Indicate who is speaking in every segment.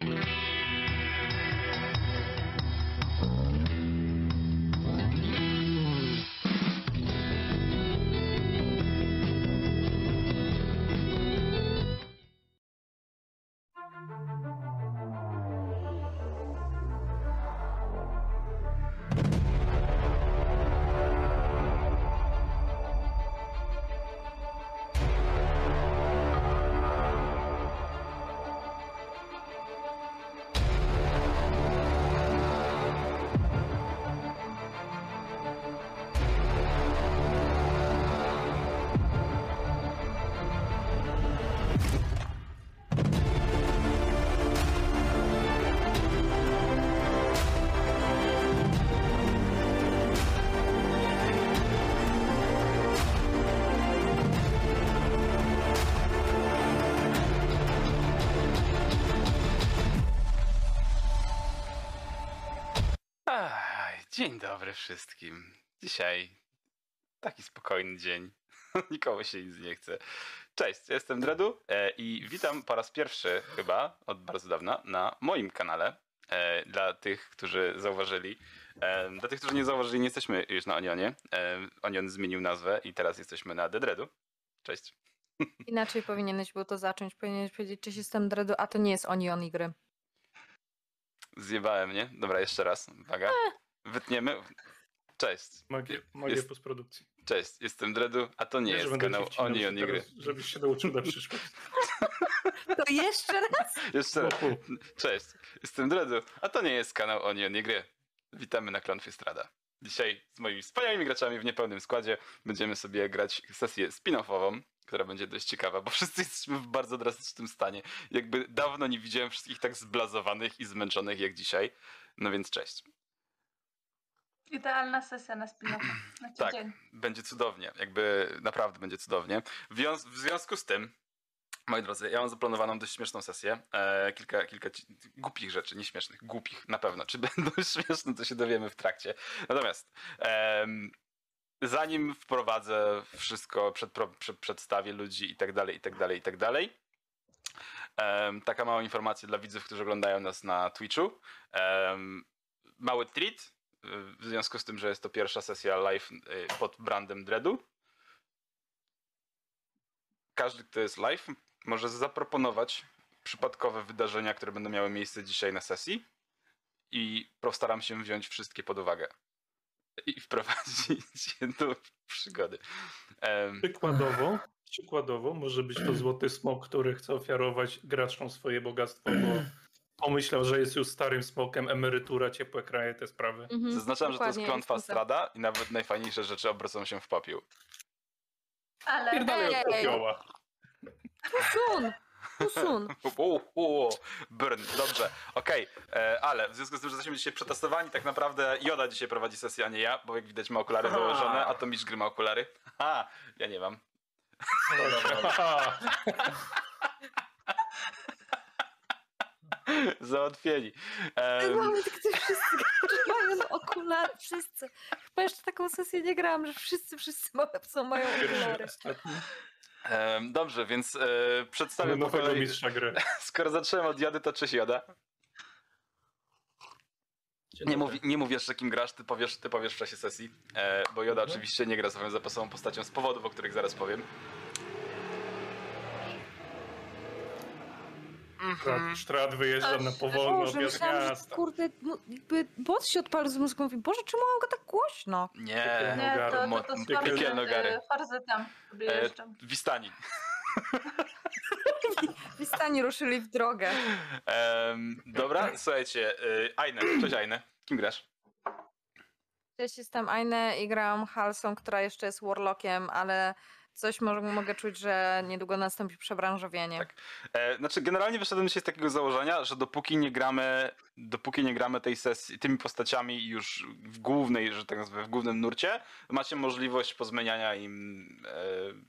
Speaker 1: Mm-hmm. Dzień dobry wszystkim. Dzisiaj taki spokojny dzień. Nikomu się nic nie chce. Cześć, jestem Dredu e, i witam po raz pierwszy chyba od bardzo dawna na moim kanale. E, dla tych, którzy zauważyli. E, dla tych, którzy nie zauważyli, nie jesteśmy już na Onionie. Onion zmienił nazwę i teraz jesteśmy na The Dreadu. Cześć.
Speaker 2: Inaczej powinieneś było to zacząć. Powinieneś powiedzieć, czy jestem Dredu, a to nie jest Onion i gry.
Speaker 1: Zjebałem, nie? Dobra, jeszcze raz. Uwaga. Wytniemy. Cześć.
Speaker 3: Magię, magię
Speaker 1: Jest-
Speaker 3: postprodukcji.
Speaker 1: Cześć, jestem Dredu, a to nie
Speaker 3: Wiesz,
Speaker 1: jest kanał
Speaker 3: ci wcinał
Speaker 1: Onion
Speaker 3: się
Speaker 1: i gry.
Speaker 3: Żebyś się nauczył na przyszłość.
Speaker 2: To jeszcze raz?
Speaker 1: Jeszcze raz. Cześć, jestem Dredu, a to nie jest kanał Onion i gry. Witamy na Klonfie Strada. Dzisiaj z moimi wspaniałymi graczami w niepełnym składzie będziemy sobie grać sesję spin-offową, która będzie dość ciekawa, bo wszyscy jesteśmy w bardzo drastycznym stanie. Jakby dawno nie widziałem wszystkich tak zblazowanych i zmęczonych jak dzisiaj. No więc cześć.
Speaker 4: Idealna sesja na spin-off. Na
Speaker 1: Tak.
Speaker 4: tydzień.
Speaker 1: Będzie cudownie, jakby naprawdę będzie cudownie. W, w związku z tym, moi drodzy, ja mam zaplanowaną dość śmieszną sesję. E, kilka kilka głupich rzeczy, nie śmiesznych, głupich na pewno. Czy będą śmieszne, to się dowiemy w trakcie. Natomiast em, zanim wprowadzę wszystko, przedpro- prze- przedstawię ludzi i tak dalej, i tak dalej, i tak dalej. em, taka mała informacja dla widzów, którzy oglądają nas na Twitchu. Em, mały treat, w związku z tym, że jest to pierwsza sesja live y, pod brandem Dreadu. Każdy, kto jest live, może zaproponować przypadkowe wydarzenia, które będą miały miejsce dzisiaj na sesji i postaram się wziąć wszystkie pod uwagę i wprowadzić je do przygody. Em,
Speaker 3: Przykładowo, przykładowo może być to złoty smok, który chce ofiarować graczom swoje bogactwo, bo pomyślał, że jest już starym smokiem, emerytura, ciepłe kraje, te sprawy.
Speaker 2: Mhm,
Speaker 1: Zaznaczam, że to jest klątwa
Speaker 2: jestem za.
Speaker 1: strada i nawet najfajniejsze rzeczy obrócą się w popiół.
Speaker 4: Ale
Speaker 3: Pierdalej od popioła.
Speaker 2: Usun! Usun!
Speaker 1: U, u, burn, dobrze, okej, e, ale w związku z tym, że jesteśmy dzisiaj przetestowani, tak naprawdę Joda dzisiaj prowadzi sesję, a nie ja, bo jak widać ma okulary
Speaker 3: Aha.
Speaker 1: założone, a to Mistrz Gry ma okulary. Ha, ja nie mam.
Speaker 3: Haha.
Speaker 1: Załatwieni. Em,
Speaker 2: Mamy tak to wszyscy mają no, okulary, wszyscy. Chyba jeszcze taką sesję nie grałam, że wszyscy, wszyscy mają, są, mają okulary.
Speaker 1: dobrze, więc e, przedstawię po
Speaker 3: nowego
Speaker 1: kolei,
Speaker 3: mistrza gry.
Speaker 1: skoro zacząłem od Jody, to cześć Joda. Nie mów, nie mów jeszcze kim grasz, ty powiesz, ty powiesz w czasie sesji, e, bo Joda
Speaker 3: Mhm.
Speaker 1: oczywiście nie gra swoją zapasową postacią z powodów, o których zaraz powiem.
Speaker 3: Sztrat, sztrat wyjeżdża na powolny
Speaker 2: Boże,
Speaker 3: objazd
Speaker 2: myślałam, że
Speaker 3: miasta.
Speaker 2: kurde, no, jakby bot się odpalił z mózgu mówi, Boże, czemu mam go tak głośno?
Speaker 1: Nie,
Speaker 4: nie, to, to, to z
Speaker 1: piekielno gary.
Speaker 4: farzy, farzy tam sobie
Speaker 1: E. Wistani.
Speaker 2: Wistani ruszyli w drogę.
Speaker 1: Em, dobra, słuchajcie, y, Aine, cześć Aine, kim grasz?
Speaker 2: Cześć, jestem Aine i gram Halsą, która jeszcze jest Warlockiem, ale coś może, mogę czuć, że niedługo nastąpi przebranżowienie.
Speaker 1: Tak. E, znaczy, generalnie wyszedłem dzisiaj z takiego założenia, że dopóki nie gramy, dopóki nie gramy tej sesji, tymi postaciami już w głównej, że tak nazwę, w głównym nurcie, macie możliwość pozmieniania im e,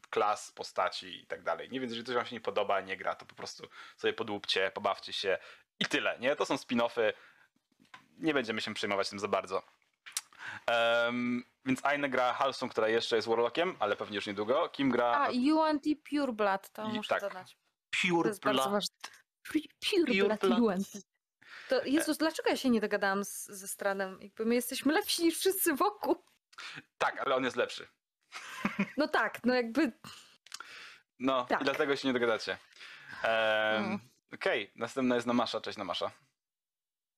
Speaker 1: klas, postaci i tak dalej. Nie więc, jeżeli coś wam się nie podoba, nie gra, to po prostu sobie podłupcie, pobawcie się i tyle, nie? To są spin-offy, nie będziemy się przejmować tym za bardzo. Em, więc Aine gra Halsą, która jeszcze jest Warlockiem, ale pewnie już niedługo. Kim gra
Speaker 2: A, UNT Pure Blood, to
Speaker 1: I
Speaker 2: muszę
Speaker 1: tak.
Speaker 2: dodać.
Speaker 1: Pure Blood.
Speaker 2: Pure, pure,
Speaker 1: Pure
Speaker 2: blood
Speaker 1: blood.
Speaker 2: Yuan. To Jezus, dlaczego ja się nie dogadałam z, ze Stradem? Jakby my jesteśmy lepsi niż wszyscy wokół.
Speaker 1: Tak, ale on jest lepszy.
Speaker 2: No tak, no jakby
Speaker 1: No,
Speaker 2: Tak.
Speaker 1: i dlatego się nie dogadacie. Em,
Speaker 2: No.
Speaker 1: Okej, następna jest Namasza. Cześć Namasza.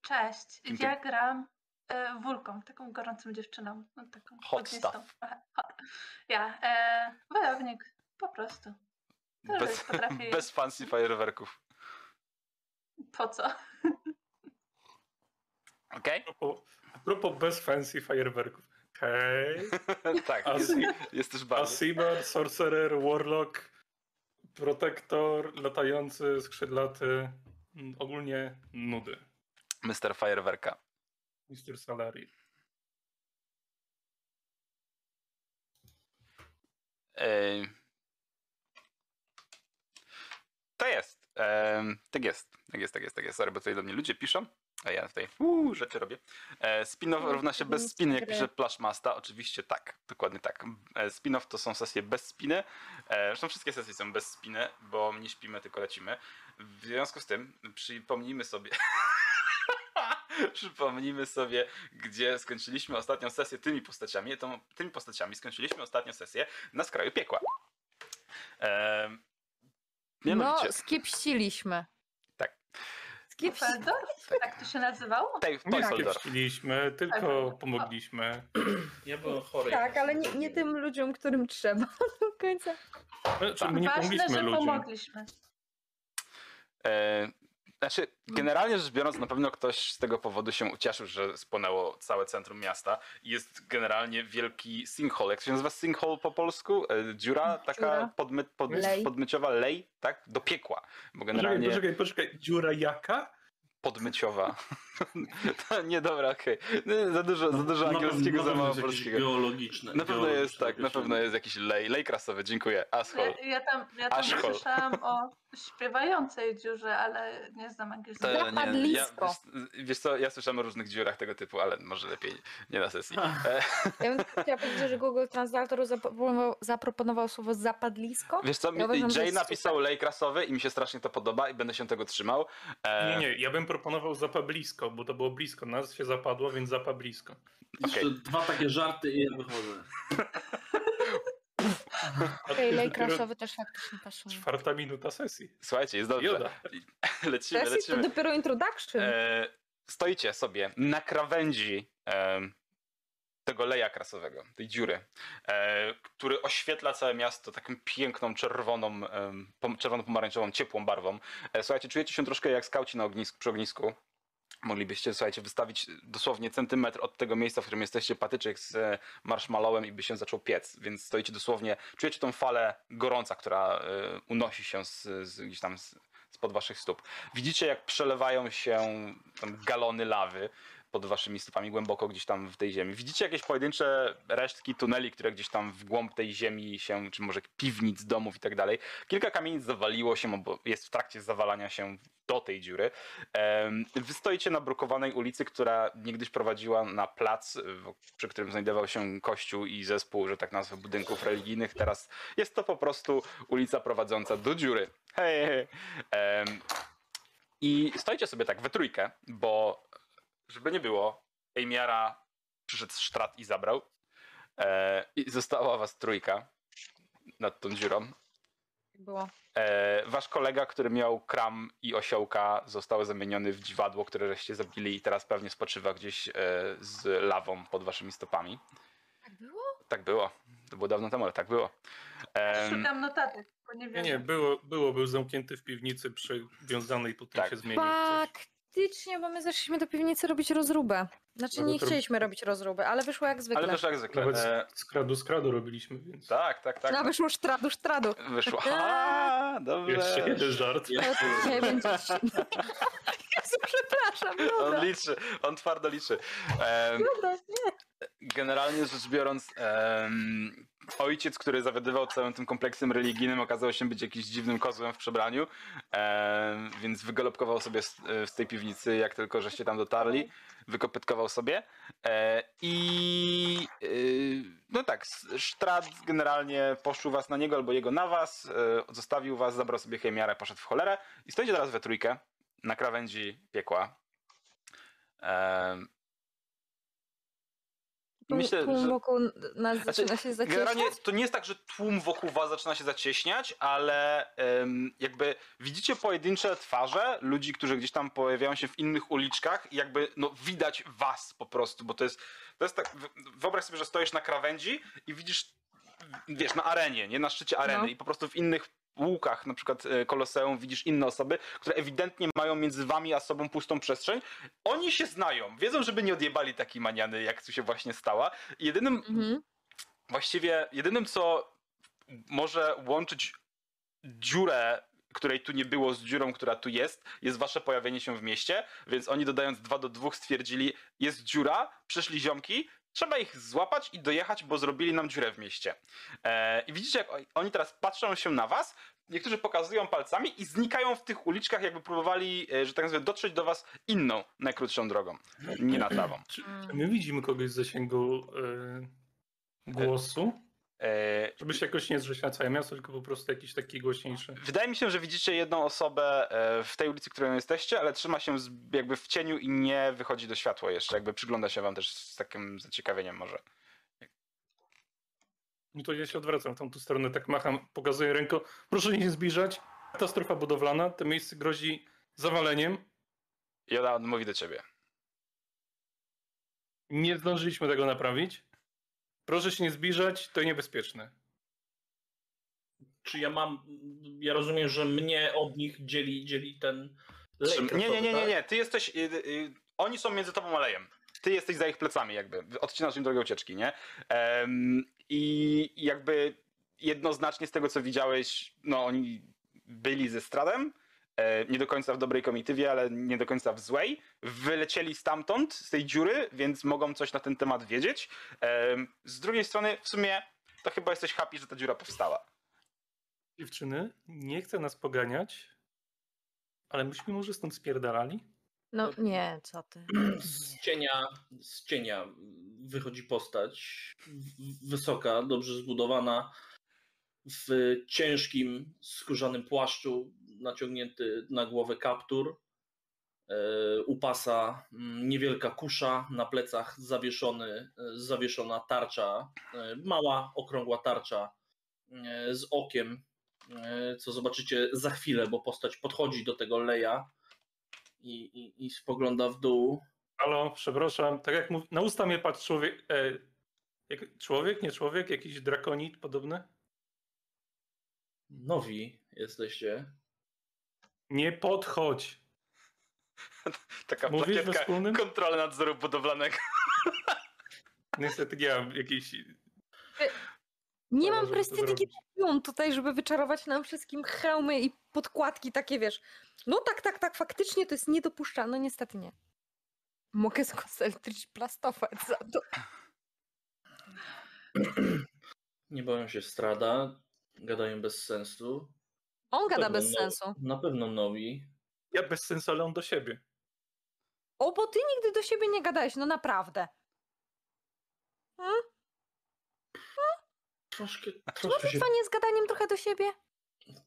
Speaker 4: Cześć. Ja gram e, Wulką, taką gorącą dziewczyną. No, taką
Speaker 1: Hot stuff.
Speaker 4: Ja, e, wojownik, po prostu.
Speaker 1: Bez,
Speaker 4: potrafi...
Speaker 1: bez fancy fajerwerków.
Speaker 4: Po co?
Speaker 1: Okej?
Speaker 3: A propos, a propos bez fancy fajerwerków. Hej,
Speaker 1: tak,
Speaker 3: A
Speaker 1: jest, też bardzo.
Speaker 3: Asibar, Sorcerer, Warlock, Protektor, latający, skrzydlaty, ogólnie nudy.
Speaker 1: Mr. Fajerwerka.
Speaker 3: Mr. Salary.
Speaker 1: To jest. Tak jest. Tak jest, tak jest, tak jest. Sorry, bo tutaj do mnie ludzie piszą. A ja tutaj uu, rzeczy robię. E, spin-off
Speaker 2: No,
Speaker 1: równa się bez spiny, jak pisze Plashmasta. Oczywiście tak, dokładnie tak. E, spin-off to są sesje bez spiny. E, zresztą wszystkie sesje są bez spiny, bo nie śpimy, tylko lecimy. W związku z tym przypomnijmy sobie. Przypomnijmy sobie, gdzie skończyliśmy ostatnią sesję tymi postaciami. To, tymi postaciami skończyliśmy ostatnią sesję na skraju piekła. Ehm, mianowicie,
Speaker 2: no skiepściliśmy.
Speaker 1: Tak.
Speaker 2: Skiepści...
Speaker 4: Feldorf? Tak to się nazywało?
Speaker 1: tej,
Speaker 3: Nie skiepściliśmy, tylko pomogliśmy.
Speaker 5: Ja byłem chory.
Speaker 2: Tak, ale nie, nie tym ludziom, którym trzeba do końca.
Speaker 3: Znaczy, my nie
Speaker 4: Ważne, że
Speaker 3: ludziom.
Speaker 4: pomogliśmy.
Speaker 1: E, znaczy, generalnie rzecz biorąc, na pewno ktoś z tego powodu się ucieszył, że spłonęło całe centrum miasta. Jest generalnie wielki sinkhole. Jak to się nazywa sinkhole po polsku? E, dziura taka
Speaker 2: Dziura.
Speaker 1: podmy, pod,
Speaker 2: Lej.
Speaker 1: podmyciowa, lej, tak? Do piekła. Bo
Speaker 3: Poczekaj,
Speaker 1: generalnie
Speaker 3: poczekaj, poczekaj. Dziura jaka?
Speaker 1: Podmyciowa. to nie, dobra, okej. Nie, Za dużo, za dużo
Speaker 5: Na pewno-
Speaker 1: angielskiego,
Speaker 5: na
Speaker 1: za mało polskiego.
Speaker 5: Geologiczne.
Speaker 1: Na pewno jest tak, na pewno jest jakiś lej, lej krasowy, dziękuję. Asshole.
Speaker 4: Ja, ja tam, ja tam słyszałam o śpiewającej dziurze, ale nie znam angielskiego.
Speaker 1: To
Speaker 2: Zapadlisko.
Speaker 1: ja, wiesz, wiesz co, ja słyszałem o różnych dziurach tego typu, ale może lepiej nie na sesji. E,
Speaker 2: Ja bym chciała powiedzieć, że Google Translator zaproponował, zaproponował słowo zapadlisko.
Speaker 1: wiesz co,
Speaker 2: Ja uważam,
Speaker 1: Jay napisał lej krasowy i mi się strasznie to podoba i będę się tego trzymał. E,
Speaker 3: Nie, nie, ja bym proponował zapa blisko, bo to było blisko. Nas się zapadło, więc zapa blisko.
Speaker 5: Jeszcze dwa takie żarty i ja wychodzę.
Speaker 2: Okej, lej
Speaker 3: dopiero
Speaker 2: krasowy też faktycznie pasuje.
Speaker 3: Czwarta minuta sesji.
Speaker 1: Słuchajcie, jest dobrze.
Speaker 3: Joda.
Speaker 1: Lecimy,
Speaker 2: Teraz jest to
Speaker 1: lecimy.
Speaker 2: dopiero introduction.
Speaker 1: E, stoicie sobie na krawędzi em, tego leja krasowego, tej dziury, e, który oświetla całe miasto taką piękną, czerwoną, em, pom- czerwono-pomarańczową, ciepłą barwą. E, słuchajcie, czujecie się troszkę jak skauci na ognisku, przy ognisku. Moglibyście, słuchajcie, wystawić dosłownie centymetr od tego miejsca, w którym jesteście, patyczek z e, marshmallowem i by się zaczął piec, więc stoicie dosłownie, czujecie tą falę gorąca, która e, unosi się z, z, gdzieś tam z, spod waszych stóp. Widzicie, jak przelewają się galony lawy pod waszymi stopami, głęboko gdzieś tam w tej ziemi. Widzicie jakieś pojedyncze resztki tuneli, które gdzieś tam w głąb tej ziemi się, czy może piwnic, domów i tak dalej. Kilka kamienic zawaliło się, bo jest w trakcie zawalania się do tej dziury. Wy stoicie na brukowanej ulicy, która niegdyś prowadziła na plac, przy którym znajdował się kościół i zespół, że tak nazwę, budynków religijnych. Teraz jest to po prostu ulica prowadząca do dziury. Hej, hej. I stoicie sobie tak we trójkę, bo żeby nie było, Ejmiara przyszedł Strat i zabrał. E, I została was trójka nad tą dziurą.
Speaker 2: Było.
Speaker 1: E, wasz kolega, który miał kram i osiołka, został zamieniony w dziwadło, które żeście zabili i teraz pewnie spoczywa gdzieś e, z lawą pod waszymi stopami.
Speaker 2: Tak było?
Speaker 1: Tak było. To było dawno temu, ale tak było. Em,
Speaker 4: Szukam notatek, bo nie
Speaker 3: Nie,
Speaker 4: wiem.
Speaker 3: nie, było, było, był zamknięty w piwnicy przywiązanej, potem
Speaker 1: Tak.
Speaker 3: się zmienił. coś.
Speaker 2: Faktycznie, bo my zeszliśmy do piwnicy robić rozróbę. Znaczy
Speaker 3: No
Speaker 2: nie chcieliśmy robić rozróby, ale wyszło jak zwykle.
Speaker 1: ale wyszło jak zwykle.
Speaker 3: Nawet
Speaker 1: E,
Speaker 3: z kradu z kradu robiliśmy, więc
Speaker 1: tak, tak, tak.
Speaker 2: No wyszło sztradu, sztradu.
Speaker 1: Wyszło. A, dobrze.
Speaker 3: jeszcze jeden żart.
Speaker 2: Będzie... Jezu, przepraszam, dobra.
Speaker 1: On liczy, on twardo liczy. Em,
Speaker 2: Dobra, nie.
Speaker 1: generalnie rzecz biorąc, em, ojciec, który zawiadywał całym tym kompleksem religijnym, okazał się być jakimś dziwnym kozłem w przebraniu, e, więc wygalopkował sobie z, e, z tej piwnicy, jak tylko żeście tam dotarli, wykopytkował sobie e, i e, no tak, s- Sztrat generalnie poszł was na niego albo jego na was, e, zostawił was, zabrał sobie chemiarę, poszedł w cholerę i stoicie teraz we trójkę na krawędzi piekła.
Speaker 2: Tłum,
Speaker 1: myślę,
Speaker 2: tłum
Speaker 1: że-
Speaker 2: wokół nas
Speaker 1: Znaczy,
Speaker 2: zaczyna się zacieśniać.
Speaker 1: Generalnie to nie jest tak, że tłum wokół was zaczyna się zacieśniać, ale em, jakby widzicie pojedyncze twarze ludzi, którzy gdzieś tam pojawiają się w innych uliczkach i jakby no widać was po prostu, bo to jest, to jest tak, wy- wyobraź sobie, że stoisz na krawędzi i widzisz, wiesz, na arenie, nie na szczycie areny
Speaker 2: No.
Speaker 1: i po prostu w innych łukach, na przykład e, Koloseum, widzisz inne osoby, które ewidentnie mają między wami a sobą pustą przestrzeń. Oni się znają, wiedzą, żeby nie odjebali takiej maniany, jak tu się właśnie stała. Jedynym
Speaker 2: Mhm.
Speaker 1: Właściwie jedynym, co może łączyć dziurę, której tu nie było, z dziurą, która tu jest, jest wasze pojawienie się w mieście, więc oni dodając 2 do 2 stwierdzili, jest dziura, przyszli ziomki, trzeba ich złapać i dojechać, bo zrobili nam dziurę w mieście. E, I widzicie, jak oni teraz patrzą się na was, niektórzy pokazują palcami i znikają w tych uliczkach, jakby próbowali, e, że tak nazwę, dotrzeć do was inną, najkrótszą drogą, nie na trawą.
Speaker 3: Czy, czy my widzimy kogoś z zasięgu y, głosu?
Speaker 1: E,
Speaker 3: Żeby się jakoś nie zrzeć na całe miasto, tylko po prostu jakiś taki głośniejszy.
Speaker 1: Wydaje mi się, że widzicie jedną osobę e, w tej ulicy, którą jesteście, ale trzyma się jakby w cieniu i nie wychodzi do światła jeszcze. Jakby przygląda się wam też z takim zaciekawieniem może.
Speaker 3: No to ja się odwracam w tamtą stronę, tak macham, pokazuję ręką. Proszę nie zbliżać. Katastrofa budowlana, to miejsce grozi zawaleniem.
Speaker 1: I ona mówi do ciebie.
Speaker 3: Nie zdążyliśmy tego naprawić. Proszę się nie zbliżać, to niebezpieczne.
Speaker 5: Czy ja mam. Ja rozumiem, że mnie od nich dzieli, dzieli ten lej
Speaker 1: Czym- Nie, nie, nie, nie,
Speaker 5: tak?
Speaker 1: nie. Ty jesteś. y, y, oni są między tobą a lejem. Ty jesteś za ich plecami, jakby. Odcinasz im drogę ucieczki, nie? I jakby jednoznacznie z tego, co widziałeś, no oni byli ze Stradem. E, Nie do końca w dobrej komitywie, ale nie do końca w złej. Wylecieli stamtąd, z tej dziury, więc mogą coś na ten temat wiedzieć. Em, Z drugiej strony, w sumie, to chyba jesteś happy, że ta dziura powstała.
Speaker 3: Dziewczyny, nie chcę nas poganiać, ale myśmy może stąd spierdalali?
Speaker 2: No nie, co ty.
Speaker 5: Z cienia, z cienia wychodzi postać wysoka, dobrze zbudowana, w ciężkim, skórzanym płaszczu, naciągnięty na głowę kaptur. E, U pasa mm, niewielka kusza, na plecach zawieszony, e, zawieszona tarcza, e, mała, okrągła tarcza z okiem, co zobaczycie za chwilę, bo postać podchodzi do tego leja i, i, i spogląda w dół.
Speaker 3: Halo, przepraszam, tak jak mów... na usta mnie patrz człowiek... E. Człowiek, nie człowiek, jakiś drakonit podobny?
Speaker 5: Nowi jesteście.
Speaker 3: Nie podchodź.
Speaker 1: Taka
Speaker 3: Mówisz we
Speaker 1: plakietka
Speaker 3: wspólnym?
Speaker 1: kontroli nadzoru budowlanego.
Speaker 3: Niestety nie mam jakiejś...
Speaker 2: Nie mam
Speaker 3: żeby to
Speaker 2: prestidigitacji tutaj, żeby wyczarować nam wszystkim hełmy i podkładki takie, wiesz. No tak, tak, tak, faktycznie to jest niedopuszczalne. No niestety nie. Mogę skoncentrić plastować za to.
Speaker 5: Nie boją się strada, gadają bez sensu.
Speaker 2: On gada bez
Speaker 5: no-
Speaker 2: sensu.
Speaker 5: Na pewno nowi.
Speaker 3: Ja bez sensu, ale on do siebie.
Speaker 2: O, bo ty nigdy do siebie nie gadałeś, no naprawdę.
Speaker 5: Troszkę,
Speaker 2: Czy
Speaker 5: troszkę się,
Speaker 2: modlitwa nie z gadaniem trochę do siebie?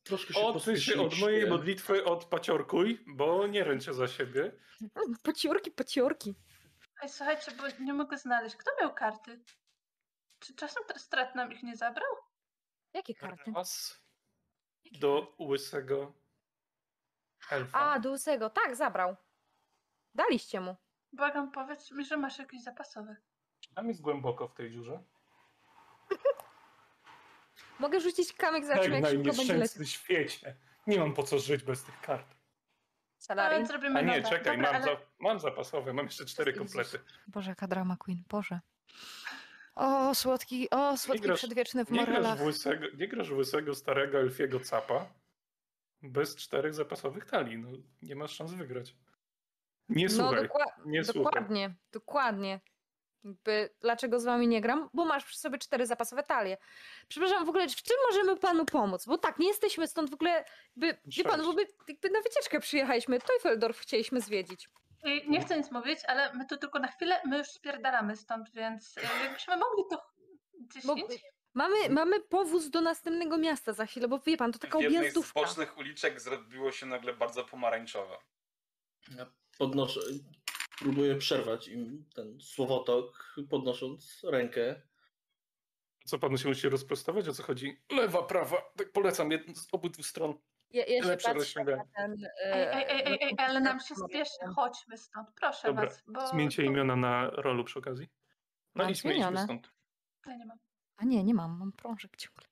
Speaker 5: troszkę się
Speaker 3: Odsuń się od mojej modlitwy, odpaciorkuj, bo nie ręczę za siebie.
Speaker 2: Pociorki, pociorki.
Speaker 4: Ej, słuchajcie, bo nie mogę znaleźć. Kto miał karty? Czy czasem ten strat nam ich nie zabrał?
Speaker 2: Jakie karty?
Speaker 3: Raz do łysego elfa.
Speaker 2: A, do łysego. Tak, zabrał. Daliście mu.
Speaker 4: Błagam, powiedz mi, że masz jakieś zapasowe.
Speaker 3: Tam jest głęboko w tej dziurze.
Speaker 2: Mogę rzucić kamyk,
Speaker 3: Tak,
Speaker 2: zobaczymy jak szybko będzie lecieć.
Speaker 3: świecie. Nie mam po co żyć bez tych kart.
Speaker 2: Salary.
Speaker 4: Ale zrobimy
Speaker 3: A nie,
Speaker 4: nowe.
Speaker 3: czekaj,
Speaker 4: Dobra,
Speaker 3: mam,
Speaker 4: ale...
Speaker 3: za, mam zapasowe, mam jeszcze cztery komplety.
Speaker 2: Boże, jaka drama queen, Boże. O, słodki, o, słodki
Speaker 3: grasz-
Speaker 2: przedwieczny w
Speaker 3: Nie grasz, łysego, nie grasz łysego, starego elfiego capa bez czterech zapasowych talii. No, nie masz szans wygrać. Nie
Speaker 2: No
Speaker 3: słuchaj,
Speaker 2: dokła-
Speaker 3: nie słuchaj.
Speaker 2: dokładnie, dokładnie. Jakby, dlaczego z wami nie gram? Bo masz przy sobie cztery zapasowe talie. Przepraszam, w ogóle w czym możemy panu pomóc? Bo tak, nie jesteśmy stąd w ogóle, jakby, wie pan, bo my jakby na wycieczkę przyjechaliśmy, Teufeldorf chcieliśmy zwiedzić.
Speaker 4: I nie chcę nic mówić, ale my tu tylko na chwilę, my już spierdalamy stąd, więc jakbyśmy mogli to gdzieś
Speaker 2: Bo
Speaker 4: indziej.
Speaker 2: mamy, mamy powóz do następnego miasta za chwilę, bo wie pan, to taka
Speaker 1: w jednej z
Speaker 2: objazdówka.
Speaker 1: bocznych uliczek zrobiło się nagle bardzo pomarańczowe.
Speaker 5: Ja podnoszę, próbuję przerwać im ten słowotok, podnosząc rękę.
Speaker 3: Co panu się musi rozprostować? O co chodzi? Lewa, prawa. Tak polecam jed- z obydwu stron.
Speaker 2: Ja, ja się patrzę na ten...
Speaker 4: Ej, ej, ej, ej, ej, ale nam się spieszy, chodźmy stąd, proszę
Speaker 3: Dobra,
Speaker 4: was, bo...
Speaker 3: Zmieńcie imiona na rolu przy okazji. No
Speaker 2: Mam
Speaker 3: i
Speaker 2: zmienione.
Speaker 3: stąd.
Speaker 4: Ja nie mam.
Speaker 2: A nie, nie mam, mam prążek ciągle.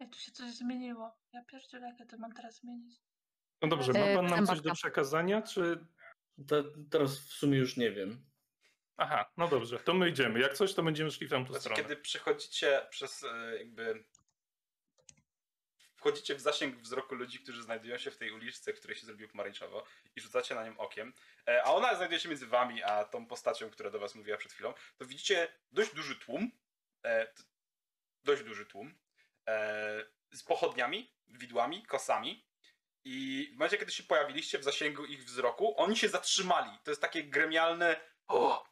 Speaker 4: Jak tu się coś zmieniło. Ja pierdzielę, jak ja to mam teraz zmienić.
Speaker 3: No dobrze, ma
Speaker 2: E,
Speaker 3: pan nam coś do przekazania, czy...
Speaker 5: Te, teraz w sumie już nie wiem.
Speaker 3: Aha, no dobrze, to my idziemy. Jak coś, to będziemy szli w tamtą
Speaker 1: Znaczy,
Speaker 3: stronę.
Speaker 1: kiedy przychodzicie przez e, jakby. Wchodzicie w zasięg wzroku ludzi, którzy znajdują się w tej uliczce, w której się zrobiło pomarańczowo i rzucacie na nią okiem, e, a ona znajduje się między wami a tą postacią, która do was mówiła przed chwilą, to widzicie dość duży tłum, e, dość duży tłum, e, z pochodniami, widłami, kosami i w momencie, kiedy się pojawiliście w zasięgu ich wzroku, oni się zatrzymali. To jest takie gremialne o!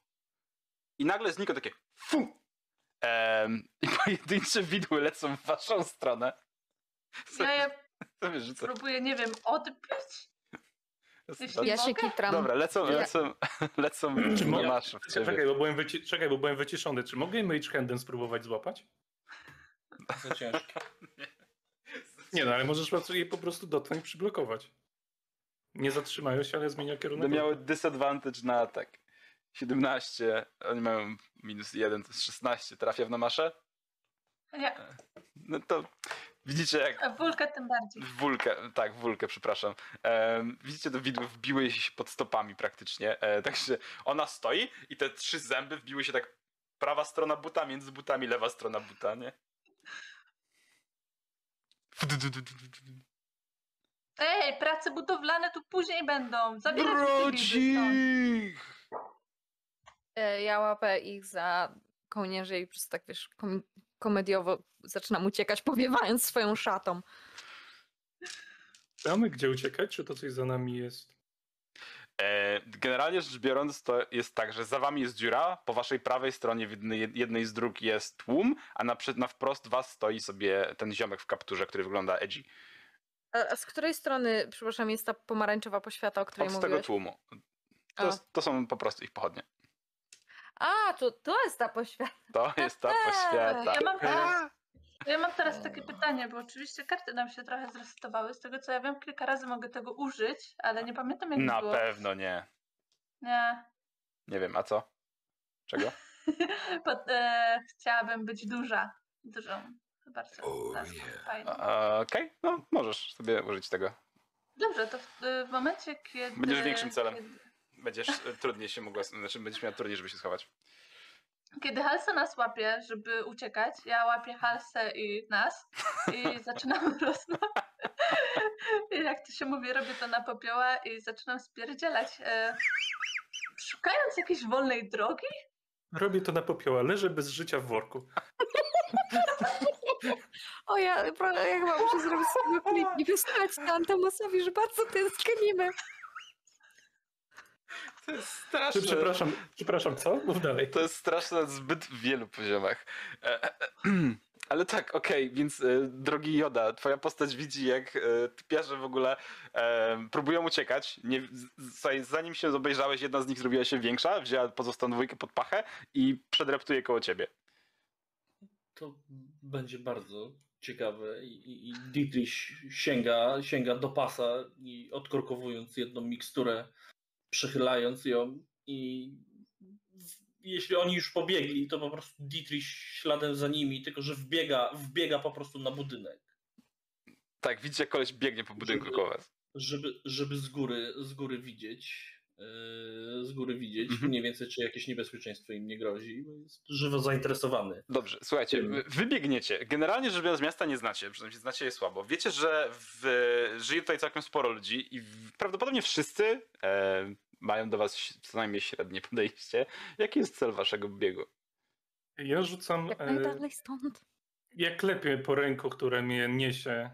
Speaker 1: I nagle znika takie fu! Em, I pojedyncze widły lecą w waszą stronę.
Speaker 4: Ja je
Speaker 1: Sobie rzucę.
Speaker 4: próbuję, nie wiem, odbić. jeśli-
Speaker 2: Ja się
Speaker 4: mogę?
Speaker 2: kitram.
Speaker 1: Dobra, lecą,
Speaker 2: Ja-
Speaker 1: lecą, lecą
Speaker 3: Czy
Speaker 1: na
Speaker 3: mogę-
Speaker 1: w
Speaker 3: Czekaj, bo byłem, wyci- czekaj, bo byłem wyciszony. Czy mogę Mage Handem spróbować złapać?
Speaker 5: Za ciężko.
Speaker 3: Nie no, ale możesz je po prostu dotknąć i przyblokować. Nie zatrzymają się, ale zmienia kierunek.
Speaker 1: Będę miały disadvantage na atak. 17, oni mają minus 1, to jest 16. Trafia w namaszę?
Speaker 4: Nie,
Speaker 1: No to widzicie jak
Speaker 4: a wulkę tym bardziej.
Speaker 1: W wulkę, tak, w wulkę, przepraszam. Widzicie, te widły wbiły się pod stopami praktycznie. E, także ona stoi i te trzy zęby wbiły się tak prawa strona buta, między butami lewa strona buta, nie?
Speaker 4: Ej, prace budowlane tu później będą. Zabierać.
Speaker 1: Brodzik!
Speaker 2: E, Ja łapę ich za kołnierze i po prostu tak, wiesz, komediowo zaczynam uciekać, powiewając swoją szatą.
Speaker 3: Mamy gdzie uciekać, czy to coś za nami jest?
Speaker 1: E, generalnie rzecz biorąc, to jest tak, że za wami jest dziura, po waszej prawej stronie w jednej, z dróg jest tłum, a na, przed- na wprost was stoi sobie ten ziomek w kapturze, który wygląda edgy.
Speaker 2: A, a z której strony, przepraszam, jest ta pomarańczowa poświata, o której
Speaker 1: Od tego
Speaker 2: mówiłeś?
Speaker 1: tłumu.
Speaker 2: A.
Speaker 1: To, jest- to są po prostu ich pochodnie.
Speaker 2: A, to, to jest ta poświata.
Speaker 1: To jest ta poświata.
Speaker 4: Ja mam teraz, ja mam teraz takie pytanie, bo oczywiście karty nam się trochę zresetowały. Z tego co ja wiem, kilka razy mogę tego użyć, ale nie pamiętam jak
Speaker 1: Na
Speaker 4: było.
Speaker 1: pewno nie.
Speaker 4: Nie.
Speaker 1: Nie wiem, a co? Czego?
Speaker 4: Bo, e, chciałabym być duża. Dużą. Bardzo fajną.
Speaker 1: A, Okej, no możesz sobie użyć tego.
Speaker 4: Dobrze, to w, w momencie, kiedy...
Speaker 1: Będziesz większym celem.
Speaker 4: Kiedy,
Speaker 1: Będziesz e, trudniej się mogła, znaczy będziesz miała trudniej, żeby się schować.
Speaker 4: kiedy Halsa nas łapie, żeby uciekać, ja łapię Halsę i nas i zaczynam rozmawiać. I jak to się mówi, robię to na popioła i zaczynam spierdzielać. E, szukając jakiejś wolnej drogi,
Speaker 3: Robię to na popioła, leżę bez życia w worku.
Speaker 2: O, ja, ja chyba muszę zrobić sobie klip i wysłać to Antamosowi, że bardzo tęsknimy.
Speaker 1: To jest
Speaker 3: Czy,
Speaker 1: straszne.
Speaker 3: przepraszam, przepraszam, co? Mów dalej.
Speaker 1: To jest straszne na zbyt wielu poziomach. E, e, Ale tak, okej, więc e, drogi Joda, twoja postać widzi, jak e, typiarze w ogóle e, próbują uciekać. Nie, z- zanim się obejrzałeś, jedna z nich zrobiła się większa, wzięła pozostałą dwójkę pod pachę i przedreptuje koło ciebie.
Speaker 5: To będzie bardzo ciekawe i, i, i Dietrich sięga, sięga do pasa i odkorkowując jedną miksturę, przechylając ją i jeśli oni już pobiegli, to po prostu Dietrich śladem za nimi, tylko że wbiega, wbiega po prostu na budynek,
Speaker 1: Tak, widzicie, jak koleś biegnie po budynku
Speaker 5: Żeby-
Speaker 1: koło was.
Speaker 5: żeby, żeby z góry, z góry widzieć z góry widzieć
Speaker 1: Mhm.
Speaker 5: mniej więcej, czy jakieś niebezpieczeństwo im nie grozi. bo Jest żywo zainteresowany.
Speaker 1: Dobrze, słuchajcie,
Speaker 5: Tym.
Speaker 1: wybiegniecie. Generalnie rzecz biorąc, miasta nie znacie, przynajmniej znacie je słabo. Wiecie, że w, żyje tutaj całkiem sporo ludzi i w, prawdopodobnie wszyscy e, mają do was co najmniej średnie podejście. Jaki jest cel waszego biegu?
Speaker 3: Ja rzucam.
Speaker 2: Jak
Speaker 3: E,
Speaker 2: najdalej stąd.
Speaker 3: ja klepię po ręku, które mnie niesie.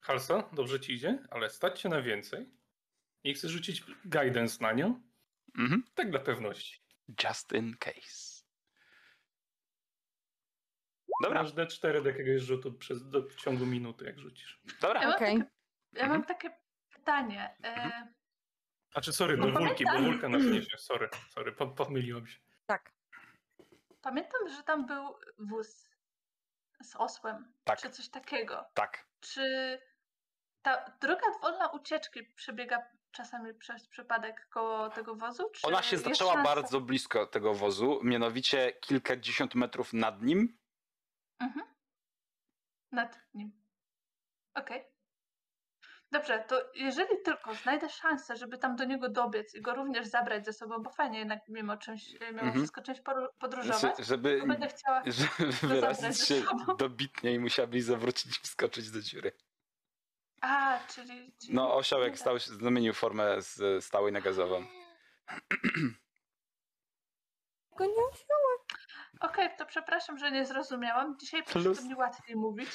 Speaker 3: Halsa, dobrze ci idzie, ale stać się na więcej. I chcę rzucić guidance na nią.
Speaker 1: Mhm.
Speaker 3: Tak dla pewności.
Speaker 1: Just in case. Dobra,
Speaker 3: Masz D4 do jakiegoś rzutu przez, do, w ciągu minuty, jak rzucisz.
Speaker 4: Ja
Speaker 1: dobra.
Speaker 4: mam,
Speaker 2: Okej.
Speaker 4: takie, ja mam takie pytanie. E,
Speaker 3: A czy sorry,
Speaker 4: No
Speaker 3: do wulki, bo wulka nas niesie. Sorry, sorry, po, pomyliłem się.
Speaker 2: Tak.
Speaker 4: pamiętam, że tam był wóz z osłem,
Speaker 1: Tak.
Speaker 4: czy coś takiego.
Speaker 1: Tak.
Speaker 4: Czy ta droga wolna ucieczki przebiega czasami przez przypadek koło tego wozu? Czy
Speaker 1: Ona się zaczęła
Speaker 4: szansa-
Speaker 1: bardzo blisko tego wozu, mianowicie kilkadziesiąt metrów nad nim.
Speaker 4: Mhm. Nad nim. Okej. Dobrze, to jeżeli tylko znajdę szansę, żeby tam do niego dobiec i go również zabrać ze sobą, bo fajnie jednak mimo czymś, mimo
Speaker 1: Mhm.
Speaker 4: wszystko czymś podróżować,
Speaker 1: Że- Żeby,
Speaker 4: to będę chciała...
Speaker 1: żeby wyrazić się
Speaker 4: sobą.
Speaker 1: dobitnie i musiałabyś zawrócić i wskoczyć do dziury.
Speaker 4: A, czyli... czyli...
Speaker 1: No, osiołek stał się, zamienił formę z stałej na gazową.
Speaker 2: Go nie
Speaker 4: Okej, to przepraszam, że nie zrozumiałam. Dzisiaj po
Speaker 1: Plus.
Speaker 4: prostu mi łatwiej mówić.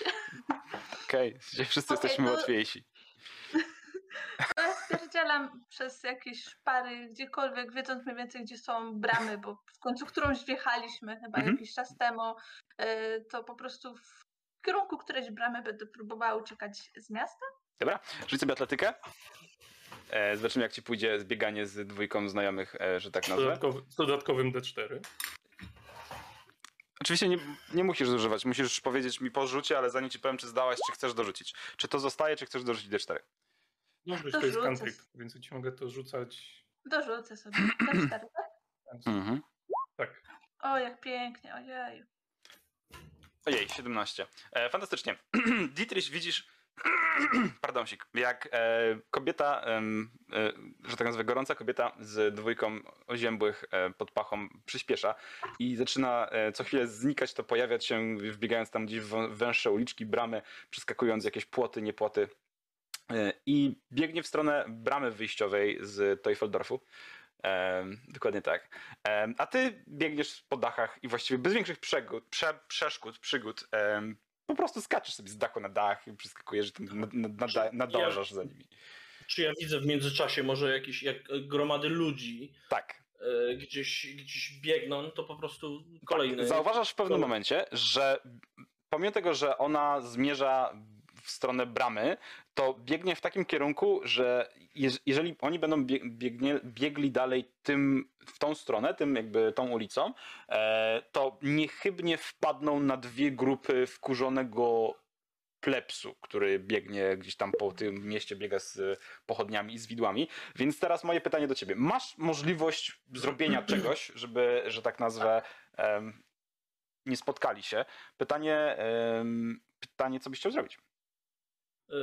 Speaker 1: Okej, dzisiaj wszyscy
Speaker 4: Okej,
Speaker 1: jesteśmy
Speaker 4: to-
Speaker 1: łatwiejsi.
Speaker 4: To ja spierdzielam przez jakieś szpary, gdziekolwiek, wiedząc mniej więcej, gdzie są bramy, bo w końcu którąś wjechaliśmy chyba
Speaker 1: Mhm.
Speaker 4: jakiś czas temu, y, to po prostu w kierunku którejś bramy będę próbowała uciekać z miasta.
Speaker 1: Dobra, rzuć sobie atletykę. E, zobaczymy, jak ci pójdzie zbieganie z dwójką znajomych, e, że tak
Speaker 3: Z,
Speaker 1: nazwę.
Speaker 3: dodatkowy, z dodatkowym D4.
Speaker 1: Oczywiście nie, nie musisz zużywać, musisz powiedzieć mi po rzucie, ale zanim ci powiem, czy zdałaś, czy chcesz dorzucić. Czy to zostaje, czy chcesz dorzucić D4?
Speaker 3: Może być
Speaker 4: To
Speaker 3: to jest cantrip, więc ci mogę to rzucać.
Speaker 4: Dorzucę sobie. Na cztery, tak?
Speaker 1: Mhm.
Speaker 3: Tak.
Speaker 4: O, jak pięknie, ojej.
Speaker 1: Ojej, 17. E, fantastycznie. Dietrich, widzisz, pardonsik, jak e, kobieta, e, że tak nazwę, gorąca kobieta z dwójką oziębłych e, pod pachą przyspiesza i zaczyna e, co chwilę znikać, to pojawiać się, wbiegając tam gdzieś w węższe uliczki, bramy, przeskakując jakieś płoty, niepłoty. E, I biegnie w stronę bramy wyjściowej z Teufeldorfu. Em, dokładnie tak. Em, a ty biegniesz po dachach i właściwie bez większych przegód, prze, przeszkód, przygód, em, po prostu skaczesz sobie z dachu na dach i przeskakujesz, nad, nad, nad, nadążasz za nimi.
Speaker 5: Czy ja widzę w międzyczasie może jakieś jak gromady ludzi
Speaker 1: Tak.
Speaker 5: e, gdzieś, gdzieś biegną, to po prostu kolejny.
Speaker 1: Tak. Zauważasz w pewnym momencie, że pomimo tego, że ona zmierza w stronę bramy, to biegnie w takim kierunku, że jeż- jeżeli oni będą bie- biegnie, biegli dalej tym, w tą stronę, tym jakby tą ulicą, e, to niechybnie wpadną na dwie grupy wkurzonego plepsu, który biegnie gdzieś tam po tym mieście, biega z pochodniami i z widłami. Więc teraz moje pytanie do ciebie. Masz możliwość zrobienia czegoś, żeby, że tak nazwę, nie spotkali się. Pytanie, pytanie, co byś chciał zrobić?
Speaker 5: E,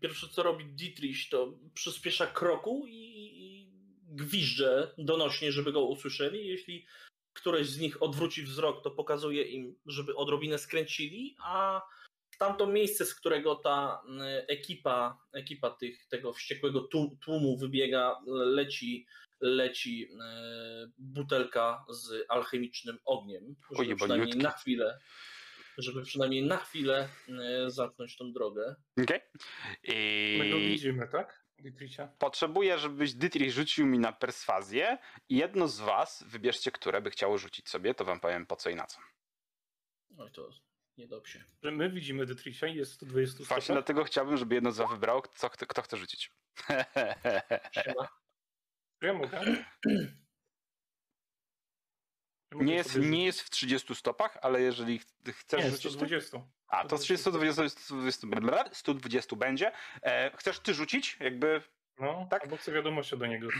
Speaker 5: Pierwsze co robi Dietrich to przyspiesza kroku i, gwizdże donośnie, żeby go usłyszeli. Jeśli któreś z nich odwróci wzrok, to pokazuje im, żeby odrobinę skręcili, a tamto miejsce, z którego ta mm, ekipa, ekipa tych, tego wściekłego tłu- tłumu wybiega, leci, leci e, butelka z alchemicznym ogniem, żeby
Speaker 1: Oj,
Speaker 5: przynajmniej na chwilę żeby przynajmniej na chwilę e, zamknąć tą drogę.
Speaker 1: Okej.
Speaker 3: My go
Speaker 1: I
Speaker 3: widzimy, tak? Dietricha?
Speaker 1: potrzebuję, żebyś Dietrich rzucił mi na perswazję i jedno z was, wybierzcie, które by chciało rzucić sobie, to wam powiem po co i na co.
Speaker 5: Oj, to niedobrze.
Speaker 3: Że my widzimy Dietricha i jest 120
Speaker 1: Właśnie
Speaker 3: stopni.
Speaker 1: dlatego chciałbym, żeby jedno z was wybrało, co, kto, kto chce rzucić.
Speaker 5: Siema.
Speaker 3: Ja mogę.
Speaker 1: Nie, jest, nie jest w 30 stopach, ale jeżeli ch- chcesz
Speaker 3: Nie,
Speaker 1: rzucić... to-
Speaker 3: 120.
Speaker 1: A, to z 30 do 20, 120, bla, 120 będzie. E, chcesz ty rzucić? Jakby.
Speaker 3: No,
Speaker 1: Tak?
Speaker 3: Albo chcę wiadomością do niego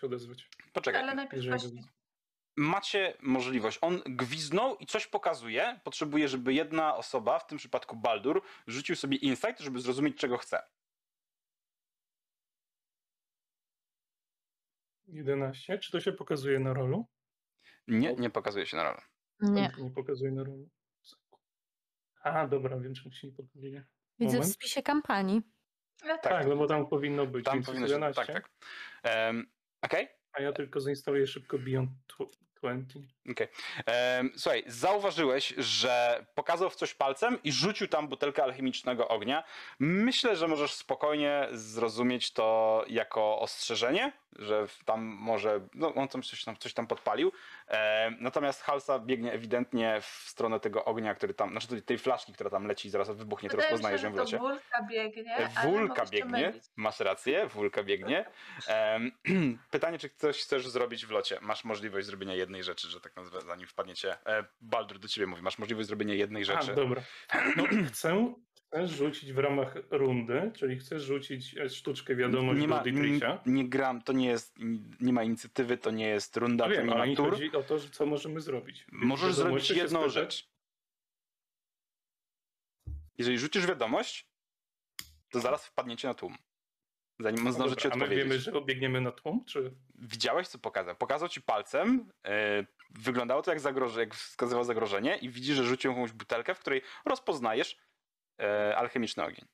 Speaker 3: się odezwać.
Speaker 1: Poczekaj.
Speaker 4: Ale najpierw właśnie...
Speaker 1: Macie możliwość. On gwiznął i coś pokazuje. Potrzebuje, żeby jedna osoba, w tym przypadku Baldur, rzucił sobie insight, żeby zrozumieć, czego chce.
Speaker 3: 11. Czy to się pokazuje na rolu?
Speaker 1: Nie, nie pokazuje się na rolę.
Speaker 2: Nie.
Speaker 3: Nie pokazuje na rolu. A, dobra, wiem czemu się nie pokazuje.
Speaker 2: Widzę w
Speaker 3: Moment.
Speaker 2: spisie kampanii.
Speaker 4: Ja
Speaker 1: Tak.
Speaker 3: Tak, no bo tam powinno być.
Speaker 1: Tam powinno się.
Speaker 3: 11,
Speaker 1: Tak, tak. Em, Okej.
Speaker 3: A ja tylko zainstaluję szybko Beyond tw- 20.
Speaker 1: Okej. Em, Słuchaj, zauważyłeś, że pokazał w coś palcem i rzucił tam butelkę alchemicznego ognia. Myślę, że możesz spokojnie zrozumieć to jako ostrzeżenie, że tam może, no on tam coś tam, coś tam podpalił. Natomiast Halsa biegnie ewidentnie w stronę tego ognia, który tam, znaczy tej- flaszki, która tam leci i zaraz wybuchnie, rozpoznajesz
Speaker 4: się,
Speaker 1: ją w locie.
Speaker 4: Wulka biegnie,
Speaker 1: Wulka biegnie, masz rację, Wulka biegnie. Pytanie, czy coś chcesz zrobić w locie? Masz możliwość zrobienia jednej rzeczy, że tak nazwę, zanim wpadniecie. E, Baldur do ciebie mówi, masz możliwość zrobienia jednej
Speaker 3: A,
Speaker 1: rzeczy.
Speaker 3: dobra. No, chcę, chcę rzucić w ramach rundy, czyli chcę rzucić e, sztuczkę wiadomość
Speaker 1: nie
Speaker 3: do
Speaker 1: ma, nie,
Speaker 3: Dietricha.
Speaker 1: nie gram, to nie jest, nie ma inicjatywy, to nie jest runda,
Speaker 3: No
Speaker 1: to
Speaker 3: wiem,
Speaker 1: nie
Speaker 3: ale
Speaker 1: ma tur.
Speaker 3: chodzi o to, co możemy zrobić.
Speaker 1: Możesz zrobić jedną rzecz. Jeżeli rzucisz wiadomość, to zaraz wpadniecie na tłum. Zanim on zdąży ci
Speaker 3: dobra, a my
Speaker 1: odpowiedzieć.
Speaker 3: wiemy, że obiegniemy na tłum, czy...
Speaker 1: Widziałeś, co pokazał? Pokazał ci palcem. e, wyglądało to jak, zagroże, jak wskazywał zagrożenie, i widzisz, że rzucił jakąś butelkę, w której rozpoznajesz e, alchemiczny ogień.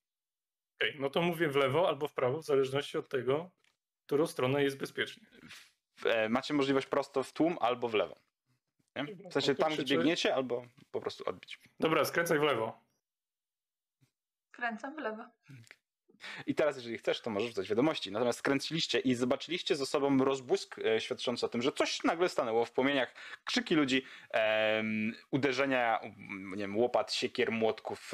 Speaker 3: Okej, no to mówię w lewo albo w prawo, w zależności od tego, którą stronę jest bezpiecznie.
Speaker 1: E, macie możliwość prosto w tłum albo w lewo. Nie? W sensie
Speaker 3: No to
Speaker 1: tam, gdzie biegniecie, albo po prostu odbić.
Speaker 3: Dobra, skręcaj w lewo.
Speaker 4: Kręcam w lewo.
Speaker 1: I teraz, jeżeli chcesz, to możesz wrzucać wiadomości. Natomiast skręciliście i zobaczyliście ze sobą rozbłysk e, świadczący o tym, że coś nagle stanęło w płomieniach, krzyki ludzi, uderzenia, nie wiem, łopat, siekier, młotków,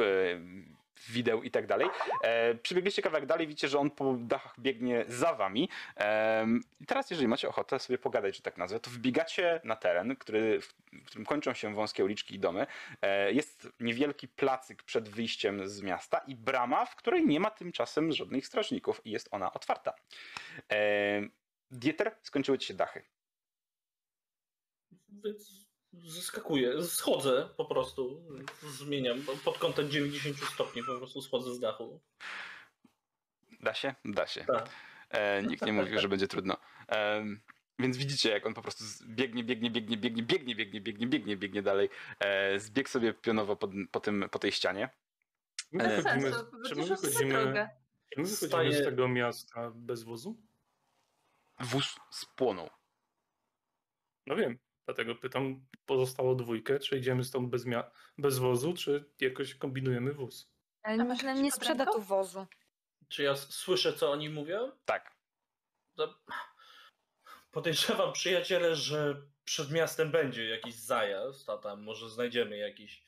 Speaker 1: wideł i tak dalej. E, przybiegliście kawałek dalej, widzicie, że on po dachach biegnie za wami. Em, I teraz, jeżeli macie ochotę sobie pogadać, że tak nazwę, to wbiegacie na teren, który, w którym kończą się wąskie uliczki i domy. E, Jest niewielki placyk przed wyjściem z miasta i brama, w której nie ma tymczasem żadnych strażników i jest ona otwarta. E, Dieter, skończyły ci się dachy.
Speaker 5: Zeskakuję, schodzę po prostu, zmieniam pod kątem 90 stopni, po prostu schodzę z dachu.
Speaker 1: Da się? Da się.
Speaker 5: Tak.
Speaker 1: E, nikt nie mówił, że będzie trudno. E, więc widzicie, jak on po prostu biegnie, biegnie, biegnie, biegnie, biegnie, biegnie, biegnie, biegnie, biegnie dalej. E, zbiegł sobie pionowo po, po, tym, po tej ścianie.
Speaker 4: Bez
Speaker 3: wychodzimy,
Speaker 4: sensu,
Speaker 3: czy my wychodzimy,
Speaker 4: drogę.
Speaker 3: czy my wychodzimy z tego miasta bez wozu?
Speaker 1: Wóz spłonął.
Speaker 3: No wiem, dlatego pytam pozostałą dwójkę, czy idziemy stąd bez, mia- bez wozu, czy jakoś kombinujemy wóz.
Speaker 2: Ale
Speaker 4: A jakiś
Speaker 2: nie sprzeda tu wozu.
Speaker 5: Czy ja słyszę, co oni mówią?
Speaker 1: Tak.
Speaker 5: To- Podejrzewam, przyjaciele, że przed miastem będzie jakiś zajazd, a tam może znajdziemy jakiś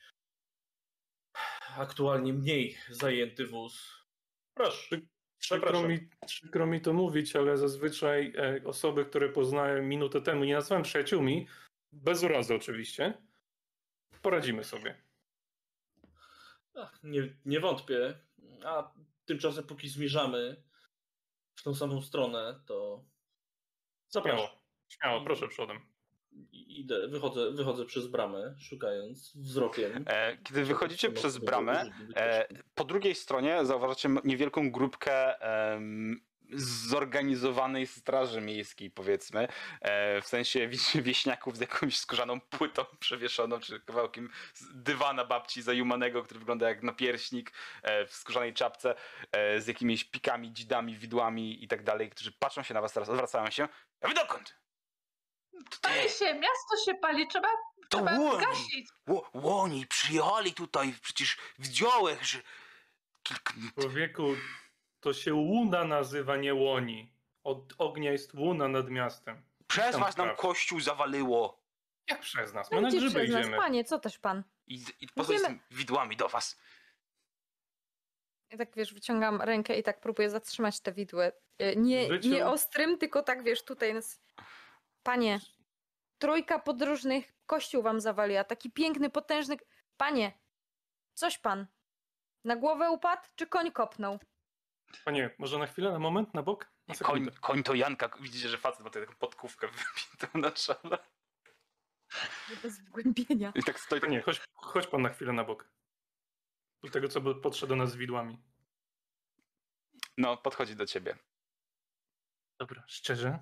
Speaker 5: aktualnie mniej zajęty wóz. Proszę.
Speaker 3: Przykro
Speaker 5: Przepraszam.
Speaker 3: mi, przykro mi to mówić, ale zazwyczaj e, osoby, które poznałem minutę temu, nie nazwałem przyjaciółmi, bez urazy oczywiście, poradzimy sobie.
Speaker 5: Ach, nie, nie wątpię. A tymczasem, póki zmierzamy w tą samą stronę, to zapraszam.
Speaker 3: Śmiało, śmiało, proszę przodem.
Speaker 5: Idę, wychodzę, wychodzę przez bramę, szukając wzrokiem.
Speaker 1: E, kiedy wychodzicie przez bramę, E, po drugiej stronie zauważacie niewielką grupkę em, zorganizowanej straży miejskiej, powiedzmy. E, w sensie widzicie wieśniaków z jakąś skórzaną płytą przewieszoną, czy kawałkiem dywana babci zajumanego, który wygląda jak napierśnik e, w skórzanej czapce, e, z jakimiś pikami, dzidami, widłami i tak dalej, którzy patrzą się na was teraz, odwracają się. A wy dokąd?
Speaker 4: Pali się, miasto się pali, trzeba,
Speaker 1: To
Speaker 4: trzeba
Speaker 1: łoni.
Speaker 4: gasić.
Speaker 1: Ło- Łoni przyjechali tutaj, przecież widziałem, że...
Speaker 3: Człowieku, to się łuna nazywa, nie łoni. Od ognia jest łuna nad miastem.
Speaker 1: Przez
Speaker 3: Tam
Speaker 1: was nam kościół zawaliło.
Speaker 3: Jak przez nas? My na
Speaker 2: Gdzie
Speaker 3: grzyby
Speaker 2: przez nas,
Speaker 3: idziemy.
Speaker 2: panie, co też pan?
Speaker 1: I, i po co z
Speaker 2: Idziemy.
Speaker 1: tym widłami do was?
Speaker 2: Ja tak wiesz, wyciągam rękę i tak próbuję zatrzymać te widły. E, Nie,
Speaker 3: Wycią-
Speaker 2: nie ostrym, tylko tak wiesz, tutaj nas. Panie, trójka podróżnych kościół wam zawaliła. Taki piękny, potężny. Panie, coś pan. Na głowę upadł, czy koń kopnął?
Speaker 3: Panie, może na chwilę, na moment, na bok? Na
Speaker 1: Koń, koń to Janka. Widzicie, że facet ma taką podkówkę wybitą na czole.
Speaker 2: Bez wgłębienia.
Speaker 1: I tak stoi
Speaker 3: Panie, chodź, chodź pan na chwilę na bok. Do tego, co by- podszedł do nas z widłami.
Speaker 1: no podchodzi do ciebie.
Speaker 3: Dobra, szczerze?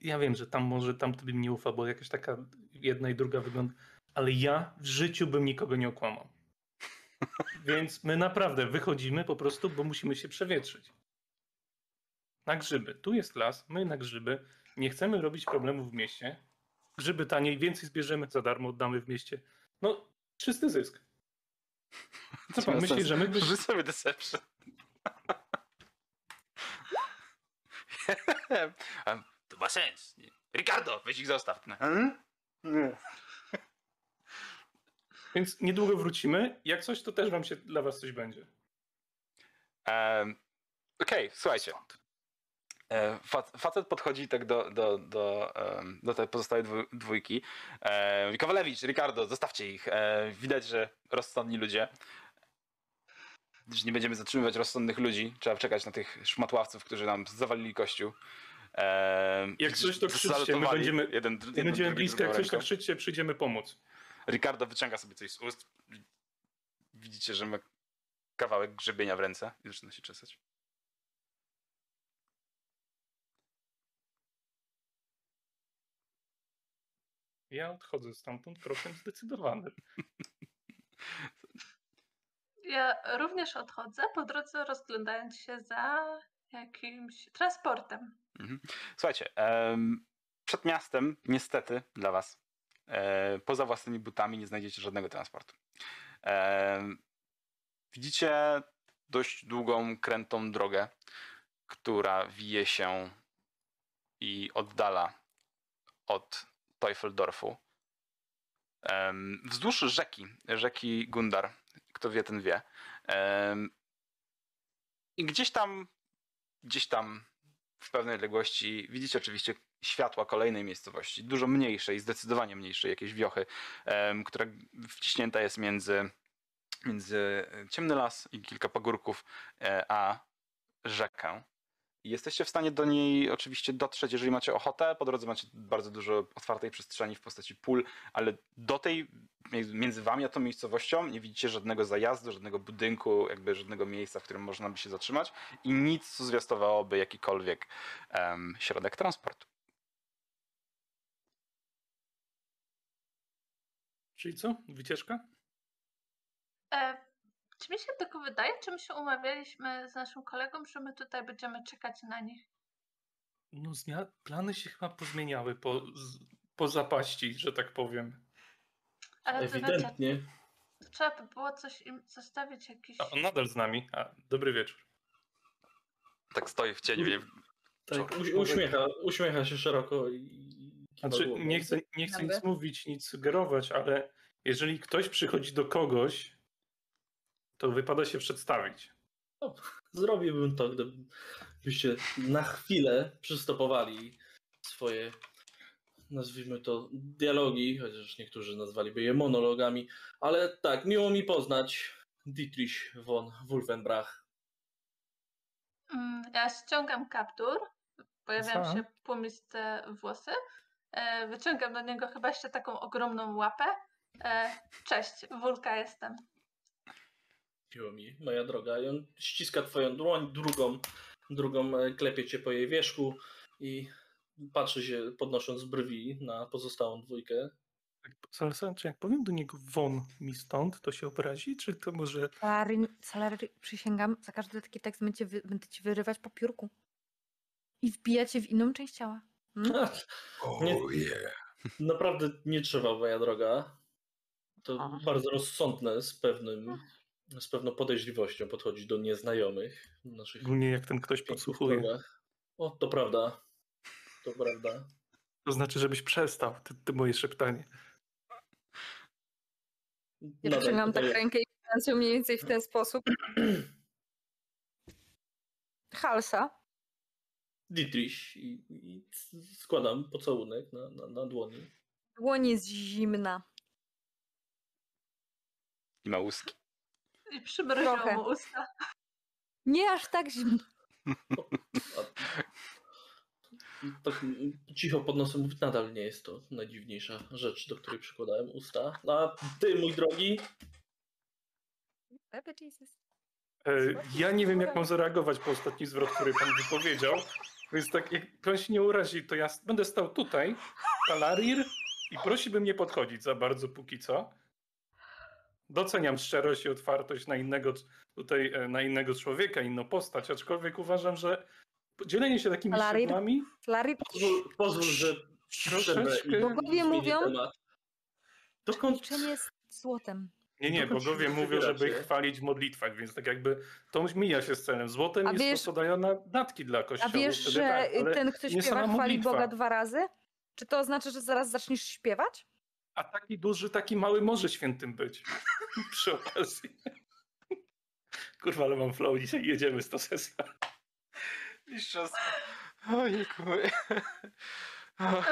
Speaker 3: ja wiem, że tam może tam to bym nie ufał, bo jakaś taka jedna i druga wygląda, ale ja w życiu bym nikogo nie okłamał. Więc my naprawdę wychodzimy po prostu, bo musimy się przewietrzyć. Na grzyby. Tu jest las, my na grzyby. Nie chcemy robić problemów w mieście. Grzyby taniej, więcej zbierzemy, za darmo oddamy w mieście. No, czysty zysk. Co pan myśli, że my byś...
Speaker 1: Rzuć sobie deception. To ma sens. Ricardo, weź ich zostaw. Hmm? Nie.
Speaker 3: Więc niedługo wrócimy. Jak coś, to też wam się dla was coś będzie.
Speaker 1: Em, Okej, słuchajcie. E, fac- Facet podchodzi tak do, do, do, do tej pozostałej dwójki. E, Kowalewicz, Ricardo, zostawcie ich. E, Widać, że rozsądni ludzie. Że nie będziemy zatrzymywać rozsądnych ludzi. Trzeba czekać na tych szmatławców, którzy nam zawalili kościół.
Speaker 3: Jak coś, to krzyczcie, my będziemy-
Speaker 1: Jeden, jeden,
Speaker 3: będziemy blisko, jak coś,
Speaker 1: ręką.
Speaker 3: krzyczcie, przyjdziemy pomóc.
Speaker 1: Ricardo wyciąga sobie coś z ust. Widzicie, że ma kawałek grzebienia w ręce i zaczyna się czesać.
Speaker 3: Ja odchodzę stamtąd krokiem zdecydowanym.
Speaker 4: Ja również odchodzę, po drodze rozglądając się za jakimś transportem.
Speaker 1: Słuchajcie, em, przed miastem niestety dla was poza własnymi butami nie znajdziecie żadnego transportu. Em, widzicie dość długą, krętą drogę, która wije się i oddala od Teufeldorfu. Em, wzdłuż rzeki, rzeki Gundar, kto wie, ten wie. I gdzieś tam, gdzieś tam w pewnej odległości widzicie oczywiście światła kolejnej miejscowości, dużo mniejszej, zdecydowanie mniejszej, jakiejś wiochy, która wciśnięta jest między, między ciemny las i kilka pagórków, e, a rzekę. Jesteście w stanie do niej oczywiście dotrzeć, jeżeli macie ochotę. Po drodze macie bardzo dużo otwartej przestrzeni w postaci pól, ale do tej, między wami a tą miejscowością nie widzicie żadnego zajazdu, żadnego budynku, jakby żadnego miejsca, w którym można by się zatrzymać i nic, co zwiastowałoby jakikolwiek em, środek transportu.
Speaker 3: Czyli co? Wycieczka?
Speaker 4: E, czy mi się tylko wydaje, czy my się umawialiśmy z naszym kolegą, że my tutaj będziemy czekać na nich?
Speaker 3: No, plany się chyba pozmieniały po, z, po zapaści, że tak powiem.
Speaker 4: Ale to wiecie,
Speaker 5: Ewidentnie.
Speaker 4: trzeba by było coś im zostawić jakiś...
Speaker 3: A on nadal z nami. A, dobry wieczór.
Speaker 1: Tak stoi w cieniu. nie-
Speaker 5: Tak, uśmiecha, uśmiecha się szeroko i
Speaker 3: Znaczy, nie chcę, nie chcę nic mówić, nic sugerować, ale jeżeli ktoś przychodzi do kogoś, to wypada się przedstawić.
Speaker 5: Zrobiłbym to, gdybyście na chwilę przystopowali swoje, nazwijmy to, dialogi, chociaż niektórzy nazwaliby je monologami, ale tak, miło mi poznać Dietrich von Wolfenbrach.
Speaker 4: Mm, Ja ściągam kaptur, pojawiają się płomiste włosy, e, wyciągam do niego chyba jeszcze taką ogromną łapę. E, Cześć, Wulka jestem.
Speaker 5: Miło mi, moja droga. I on ściska twoją dłoń, drugą, drugą e, klepie cię po jej wierzchu i patrzy się, podnosząc brwi na pozostałą dwójkę.
Speaker 3: Salsa, czy jak powiem do niego won mi stąd, to się obrazi, czy to może...
Speaker 2: Salary, salary, przysięgam, za każdy taki tekst będziecie, wy, będziecie wyrywać po piórku. I wbijacie w inną część ciała. Hmm?
Speaker 5: Nie, Naprawdę nie trzeba, moja droga. To
Speaker 2: Aha.
Speaker 5: bardzo rozsądne z pewnym, z pewną podejrzliwością podchodzi do nieznajomych w naszych
Speaker 3: Szczególnie jak ten ktoś podsłuchuje.
Speaker 5: O, to prawda. To prawda.
Speaker 3: To znaczy, żebyś przestał, ty, ty moje szeptanie.
Speaker 2: Ja
Speaker 5: Nadal
Speaker 2: wyciągam tak rękę i się mniej więcej w ten sposób. Halsa.
Speaker 5: Dietrich i, i składam pocałunek na, na, na dłoni.
Speaker 2: Dłoń jest zimna.
Speaker 1: I ma łuski.
Speaker 4: I przymroziło
Speaker 2: Trochę.
Speaker 4: mu usta.
Speaker 2: Nie aż tak zimna.
Speaker 5: A, tak cicho pod nosem mówię, nadal nie jest to najdziwniejsza rzecz, do której przykładałem usta. A ty, mój drogi,
Speaker 2: Baby Jesus.
Speaker 3: E, Ja nie wiem, jak mam zareagować po ostatni zwrot, który pan wypowiedział. Więc tak, jak pan się nie urazi, to ja będę stał tutaj, Talarir, i prosiłbym nie podchodzić za bardzo póki co. Doceniam szczerość i otwartość na innego tutaj, e, na innego człowieka, inną postać, aczkolwiek uważam, że dzielenie się takimi
Speaker 2: Talarir?
Speaker 3: szczegółami
Speaker 2: Larry,
Speaker 5: Pozwól, pozwól że
Speaker 3: Troszeczkę-
Speaker 2: Bogowie mówią-
Speaker 5: temat. Dokąd
Speaker 2: milczenie jest złotem.
Speaker 3: Nie, nie,
Speaker 5: Dokąd
Speaker 3: bogowie mówią, żeby ich chwalić w modlitwach, więc tak jakby to mija się z celem. Złotem
Speaker 2: A
Speaker 3: jest
Speaker 2: wiesz-
Speaker 3: to, co dają na datki dla
Speaker 2: A
Speaker 3: kościoła.
Speaker 2: wiesz,
Speaker 3: wtedy
Speaker 2: że
Speaker 3: tak,
Speaker 2: ten, kto śpiewa, chwali
Speaker 3: modlitwa.
Speaker 2: Boga dwa razy? Czy to oznacza, że zaraz zaczniesz śpiewać?
Speaker 3: A taki duży, taki mały może świętym być. Przy okazji. Kurwa, ale mam flow dzisiaj, jedziemy z tą sesją.
Speaker 1: Mistrzostwo. Ojejku.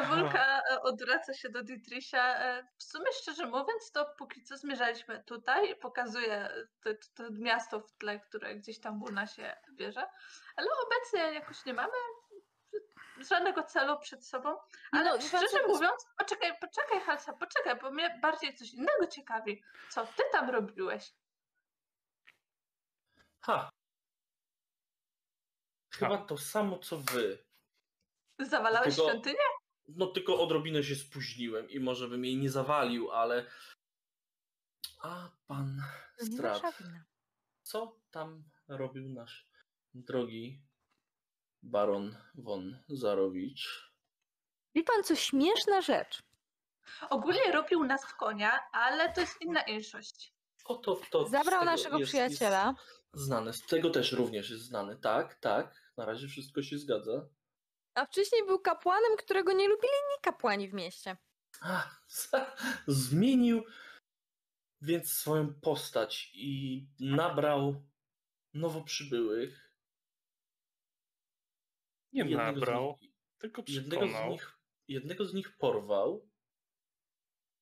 Speaker 4: Wulka e, odwraca się do Dietricha. E, W sumie szczerze mówiąc, to póki co zmierzaliśmy tutaj. Pokazuje to, to miasto w tle, które gdzieś tam Luna się bierze. Ale obecnie jakoś nie mamy żadnego celu przed sobą. Ale
Speaker 2: No,
Speaker 4: szczerze
Speaker 2: bardzo-
Speaker 4: mówiąc, poczekaj, poczekaj Halsa, poczekaj, bo mnie bardziej coś innego ciekawi. Co ty tam robiłeś?
Speaker 5: Ha. Chyba to samo co wy.
Speaker 4: Zawalałeś
Speaker 5: Tylko-
Speaker 4: świątynię?
Speaker 5: No tylko odrobinę się spóźniłem i może bym jej nie zawalił, ale. A pan
Speaker 2: wina.
Speaker 5: co tam robił nasz drogi baron von Zarowicz?
Speaker 2: Wie pan, co śmieszna rzecz.
Speaker 4: Ogólnie robił nas w konia, ale to jest inna inszość.
Speaker 5: Oto to.
Speaker 2: Zabrał naszego
Speaker 5: jest-
Speaker 2: przyjaciela.
Speaker 5: Jest znane. Z tego też również jest znany. Tak, tak. Na razie wszystko się zgadza.
Speaker 2: A wcześniej był kapłanem, którego nie lubili inni kapłani w mieście.
Speaker 5: A, zmienił więc swoją postać i nabrał nowo przybyłych.
Speaker 3: Nie
Speaker 5: Jednego z
Speaker 3: nabrał,
Speaker 5: nich-
Speaker 3: tylko
Speaker 5: Jednego z,
Speaker 3: przekonał.
Speaker 5: nich, jednego z nich porwał.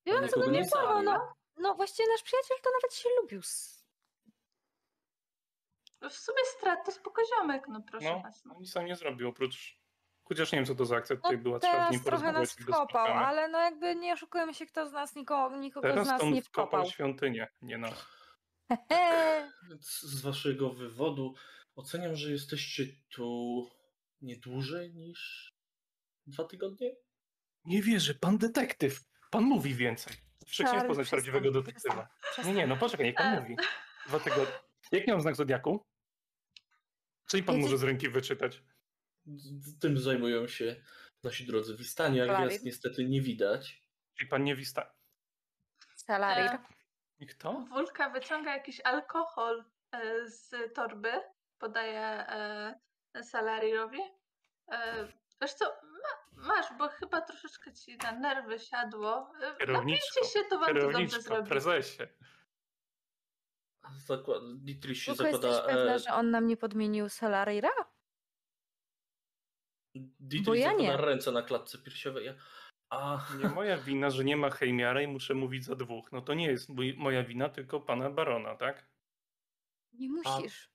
Speaker 2: Wie
Speaker 5: a
Speaker 2: pan, co
Speaker 5: nikogo
Speaker 2: no nie porwał, no. No właściwie nasz przyjaciel to nawet się lubił. z-
Speaker 4: W sumie strat to spokojziomek, no proszę
Speaker 3: No,
Speaker 4: was. No.
Speaker 3: on nic tam nie zrobił, oprócz... Chociaż nie wiem, co to za akcja
Speaker 2: No
Speaker 3: tutaj była, trzeba z
Speaker 2: teraz trochę nas wkopał, ale no jakby nie oszukujemy się, kto z nas nikogo, nikogo
Speaker 3: Teraz
Speaker 2: z nas
Speaker 3: on
Speaker 2: nie
Speaker 3: wkopał
Speaker 2: wkopał.
Speaker 3: świątynię, nie no.
Speaker 2: Hehe.
Speaker 5: Więc z waszego wywodu oceniam, że jesteście tu nie dłużej niż dwa tygodnie?
Speaker 3: Nie wierzę, pan detektyw. Pan mówi więcej. Chciałem
Speaker 2: Stary,
Speaker 3: poznać prawdziwego detektywa. Nie, nie, no poczekaj, niech pan
Speaker 4: E.
Speaker 3: mówi. Dwa tygodnie. Jak nie mam znak Zodiaku? Czyli pan
Speaker 2: Wiecie-
Speaker 3: może z ręki wyczytać?
Speaker 5: Tym zajmują się nasi drodzy Wistani, a gwiazd niestety nie widać.
Speaker 3: Czyli pan nie wista...
Speaker 2: Salarir.
Speaker 4: E,
Speaker 3: I kto?
Speaker 4: Wulka wyciąga jakiś alkohol e, z torby, podaje e, Salarirowi. E, wiesz co, ma, masz, bo chyba troszeczkę ci na nerwy siadło. E, Napijcie się, to wam to dobrze zrobi.
Speaker 3: prezesie.
Speaker 5: Zakład... Dietrich się
Speaker 2: Tylko jesteś
Speaker 5: zakłada...
Speaker 2: pewna,
Speaker 5: e,
Speaker 2: że on nam nie podmienił Salarira?
Speaker 5: Dietrich
Speaker 2: Bo ja
Speaker 5: zakłada
Speaker 2: nie.
Speaker 5: ręce na klatce piersiowej. A,
Speaker 3: Nie moja wina, że nie ma hejmiara i muszę mówić za dwóch. No to nie jest mój, moja wina, tylko pana barona, tak?
Speaker 2: Nie musisz.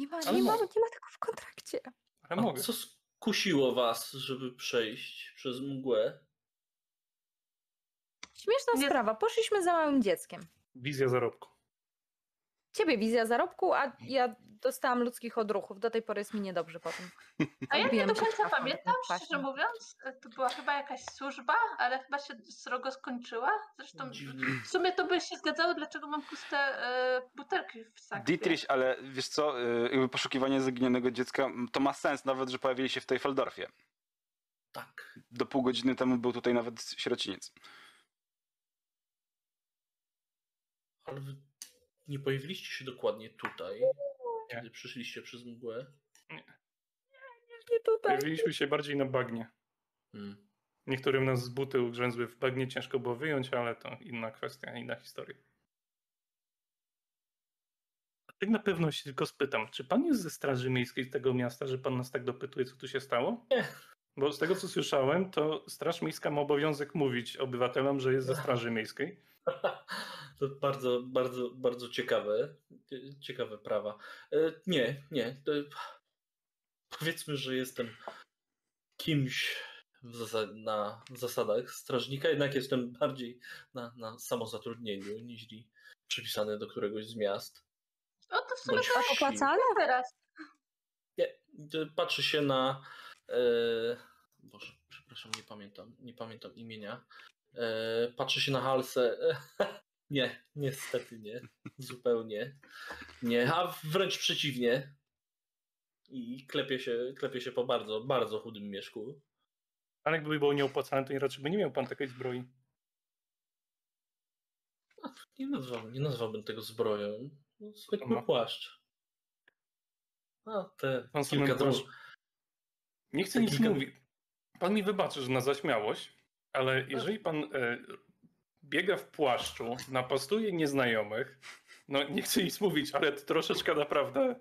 Speaker 2: Nie ma,
Speaker 3: Ale
Speaker 2: nie, ma, nie ma tego w kontrakcie.
Speaker 3: Ale
Speaker 5: a
Speaker 3: mogę.
Speaker 5: co skusiło was, żeby przejść przez mgłę?
Speaker 2: Śmieszna
Speaker 4: Nie-
Speaker 2: sprawa. Poszliśmy za małym dzieckiem.
Speaker 3: Wizja zarobku.
Speaker 2: Ciebie wizja zarobku, a ja dostałam ludzkich odruchów. Do tej pory jest mi niedobrze po tym.
Speaker 4: A ja nie do końca
Speaker 2: trafą,
Speaker 4: pamiętam,
Speaker 2: właśnie.
Speaker 4: szczerze mówiąc. E, To była chyba jakaś służba, ale chyba się srogo skończyła. Zresztą w sumie to by się zgadzało, dlaczego mam puste e, butelki w sakwie.
Speaker 1: Dietrich, ale wiesz co, jakby poszukiwanie zaginionego dziecka, to ma sens nawet, że pojawili się w tej Feldorfie.
Speaker 5: Tak.
Speaker 1: Do pół godziny temu był tutaj nawet sierociniec.
Speaker 5: Ale nie pojawiliście się dokładnie tutaj, kiedy przyszliście przez mgłę.
Speaker 2: Nie tutaj.
Speaker 3: Pojawiliśmy się bardziej na bagnie.
Speaker 5: Hmm.
Speaker 3: Niektórym nas z buty ugrzęzły w bagnie, ciężko było wyjąć, ale to inna kwestia, inna historia. A tak na pewno się tylko spytam, czy pan jest ze Straży Miejskiej z tego miasta, że pan nas tak dopytuje, co tu się stało?
Speaker 5: Nie.
Speaker 3: Bo z tego, co słyszałem, to Straż Miejska ma obowiązek mówić obywatelom, że jest ze Straży Miejskiej.
Speaker 5: To bardzo, bardzo, bardzo ciekawe. Ciekawe prawa. E, Nie, nie. Powiedzmy, że jestem kimś w na zasadach strażnika, jednak jestem bardziej na, na samozatrudnieniu niż przypisany do któregoś z miast.
Speaker 4: No to w sumie
Speaker 5: wsi.
Speaker 2: Opłacalne?
Speaker 4: teraz.
Speaker 5: Nie, patrzy się na. E, Boże, przepraszam, nie pamiętam, nie pamiętam imienia. E, patrzy się na Halsę. nie, niestety nie. Zupełnie nie. A wręcz przeciwnie. I klepie się, klepie się po bardzo, bardzo chudym mieszku.
Speaker 3: Ale jakby było nieopłacalne, to raczej by nie miał pan takiej zbroi.
Speaker 5: Nie nazwałbym, nie nazwałbym tego zbroją. No, zwykły
Speaker 3: ma?
Speaker 5: płaszcz. A te
Speaker 3: Pan
Speaker 5: kilka
Speaker 3: płaszcz- Nie chcę
Speaker 5: Te
Speaker 3: nic
Speaker 5: kilka-
Speaker 3: mówić. Pan mi wybaczy, że na zaśmiałość, ale jeżeli pan e, biega w płaszczu, napastuje nieznajomych, no nie chcę nic mówić, ale to troszeczkę naprawdę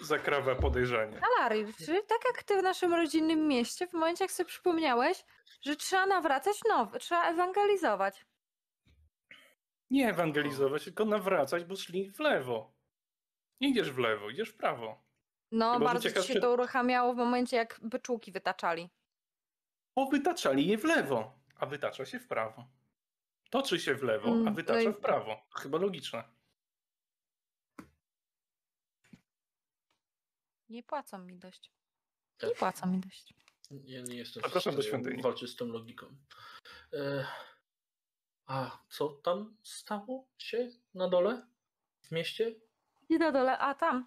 Speaker 3: zakrawia podejrzenie.
Speaker 2: Salary, czyli tak jak ty w naszym rodzinnym mieście, w momencie jak sobie przypomniałeś, że trzeba nawracać trzeba ewangelizować.
Speaker 3: Nie ewangelizować, tylko nawracać, bo szli w lewo. Nie idziesz w lewo, idziesz w prawo.
Speaker 2: No, bardzo ci
Speaker 3: ciekaw
Speaker 2: się to uruchamiało w momencie, jak beczułki wytaczali.
Speaker 3: Bo wytaczali je w lewo, a wytacza się w prawo. Toczy się w lewo,
Speaker 2: Mm,
Speaker 3: a
Speaker 2: no
Speaker 3: wytacza w prawo. Chyba logiczne.
Speaker 2: Nie płacą mi dość.
Speaker 5: Tak.
Speaker 2: Nie płacą mi dość.
Speaker 5: Ja nie jestem
Speaker 3: Zapraszam
Speaker 5: w
Speaker 3: do
Speaker 5: stanie
Speaker 3: świątyni.
Speaker 5: walczyć z tą logiką. E, a co tam stało się na dole? W mieście?
Speaker 2: I na dole, a tam.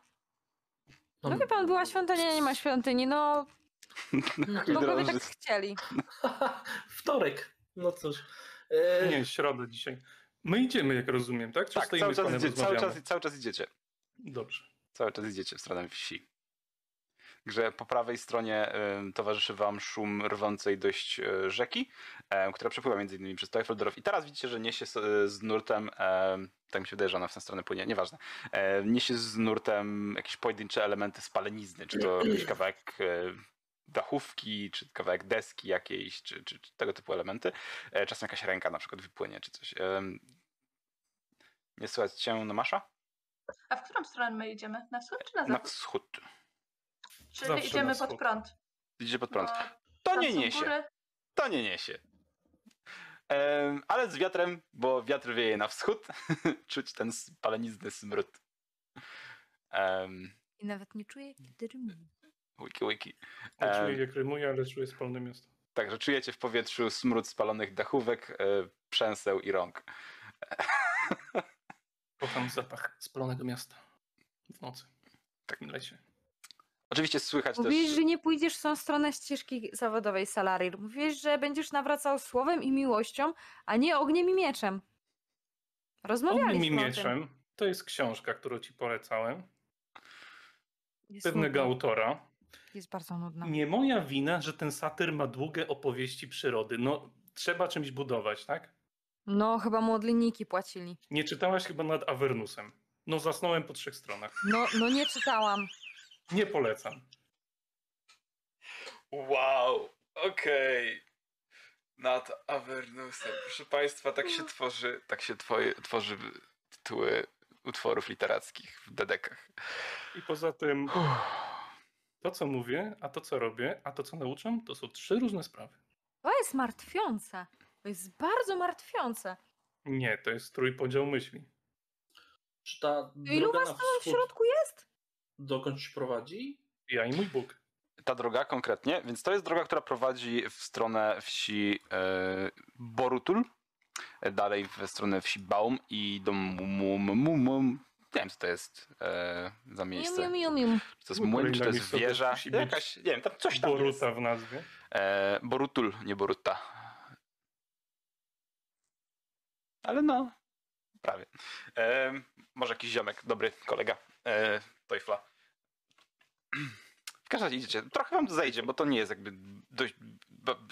Speaker 2: No wie pan, była świątynia, nie ma świątyni, no
Speaker 5: No,
Speaker 2: bogowie tak chcieli.
Speaker 5: Wtorek. No cóż. E,
Speaker 3: Nie, środa dzisiaj. My idziemy, jak rozumiem, tak? Czy
Speaker 1: Tak, cały
Speaker 3: z
Speaker 1: czas, idzie, cały, czas, cały czas idziecie.
Speaker 3: Dobrze.
Speaker 1: Cały czas idziecie w stronę wsi. Że po prawej stronie y, towarzyszy wam szum rwącej dość y, rzeki, e, która przepływa między innymi przez Teufeldorf. I teraz widzicie, że niesie s- z nurtem, e, tak mi się wydaje, że ona w tę stronę płynie, nieważne, e, niesie z nurtem jakieś pojedyncze elementy spalenizny, czy to jakiś kawałek e, dachówki, czy kawałek deski jakiejś, czy, czy, czy tego typu elementy. E, czasem jakaś ręka na przykład wypłynie, czy coś. Nie słychać cię, Nomasza?
Speaker 4: A w którą stronę my idziemy? Na wschód czy na
Speaker 1: Na
Speaker 4: zachód?
Speaker 1: wschód.
Speaker 4: Czyli
Speaker 3: Zawsze
Speaker 4: idziemy
Speaker 3: na
Speaker 4: pod prąd.
Speaker 1: Idziecie pod prąd.
Speaker 4: bo
Speaker 1: To nie niesie.
Speaker 4: góry.
Speaker 1: To nie niesie. Ale z wiatrem, bo wiatr wieje na wschód, czuć ten spalenizny smród. Um,
Speaker 2: I nawet nie czuję, kiedy rymuję.
Speaker 1: Wiki, wiki.
Speaker 3: Nie
Speaker 1: Em,
Speaker 3: czuję, jak rymuje, ale czuję spalne miasto.
Speaker 1: Także czujecie w powietrzu smród spalonych dachówek, e, przęseł i rąk.
Speaker 3: Kocham zapach spalonego miasta w nocy. W takim lesie.
Speaker 1: Oczywiście słychać
Speaker 2: Mówiłeś,
Speaker 1: też...
Speaker 2: że nie pójdziesz w tą stronę ścieżki zawodowej Salarir. Mówiłeś, że będziesz nawracał słowem i miłością, a nie ogniem i mieczem.
Speaker 3: Ogniem i
Speaker 2: Rozmawialiśmy o tym.
Speaker 3: mieczem to jest książka, którą ci polecałem.
Speaker 2: Jest
Speaker 3: Pewnego autora.
Speaker 2: Jest bardzo nudna.
Speaker 3: Nie moja wina, że ten satyr ma długie opowieści przyrody. No, trzeba czymś budować, tak?
Speaker 2: No, chyba mu od linijki płacili.
Speaker 3: Nie czytałaś chyba nad Avernusem. No, zasnąłem po trzech stronach.
Speaker 2: No, no nie czytałam.
Speaker 3: Nie polecam.
Speaker 1: Wow, okej. Nad Avernusem. Proszę Państwa, tak się tworzy, tak się twoje, tworzy tytuły utworów literackich w dedekach.
Speaker 3: I poza tym, to co mówię, a to co robię, a to co nauczam, to są trzy różne sprawy.
Speaker 2: To jest martwiące. To jest bardzo martwiące.
Speaker 3: Nie, to jest trójpodział myśli.
Speaker 5: Czy ta
Speaker 2: Ilu was tam w środku jest?
Speaker 5: dokąd ci prowadzi?
Speaker 3: Ja i mój Bóg.
Speaker 1: ta droga konkretnie, więc to jest droga, która prowadzi w stronę wsi e, Borutul, e, dalej w stronę wsi Baum i do Mum. Nie wiem, co to jest e, za miejsce.
Speaker 2: mium.
Speaker 1: Czy to jest młyn, czy to jest wieża? Jakaś, nie wiem, tam coś tam jest.
Speaker 3: Boruta w nazwie.
Speaker 1: E, Borutul, nie Boruta. Ale no, prawie. E, może jakiś ziomek, dobry kolega e, Tojfla. W każdym razie idziecie. Trochę wam to zejdzie, bo to nie jest jakby dość,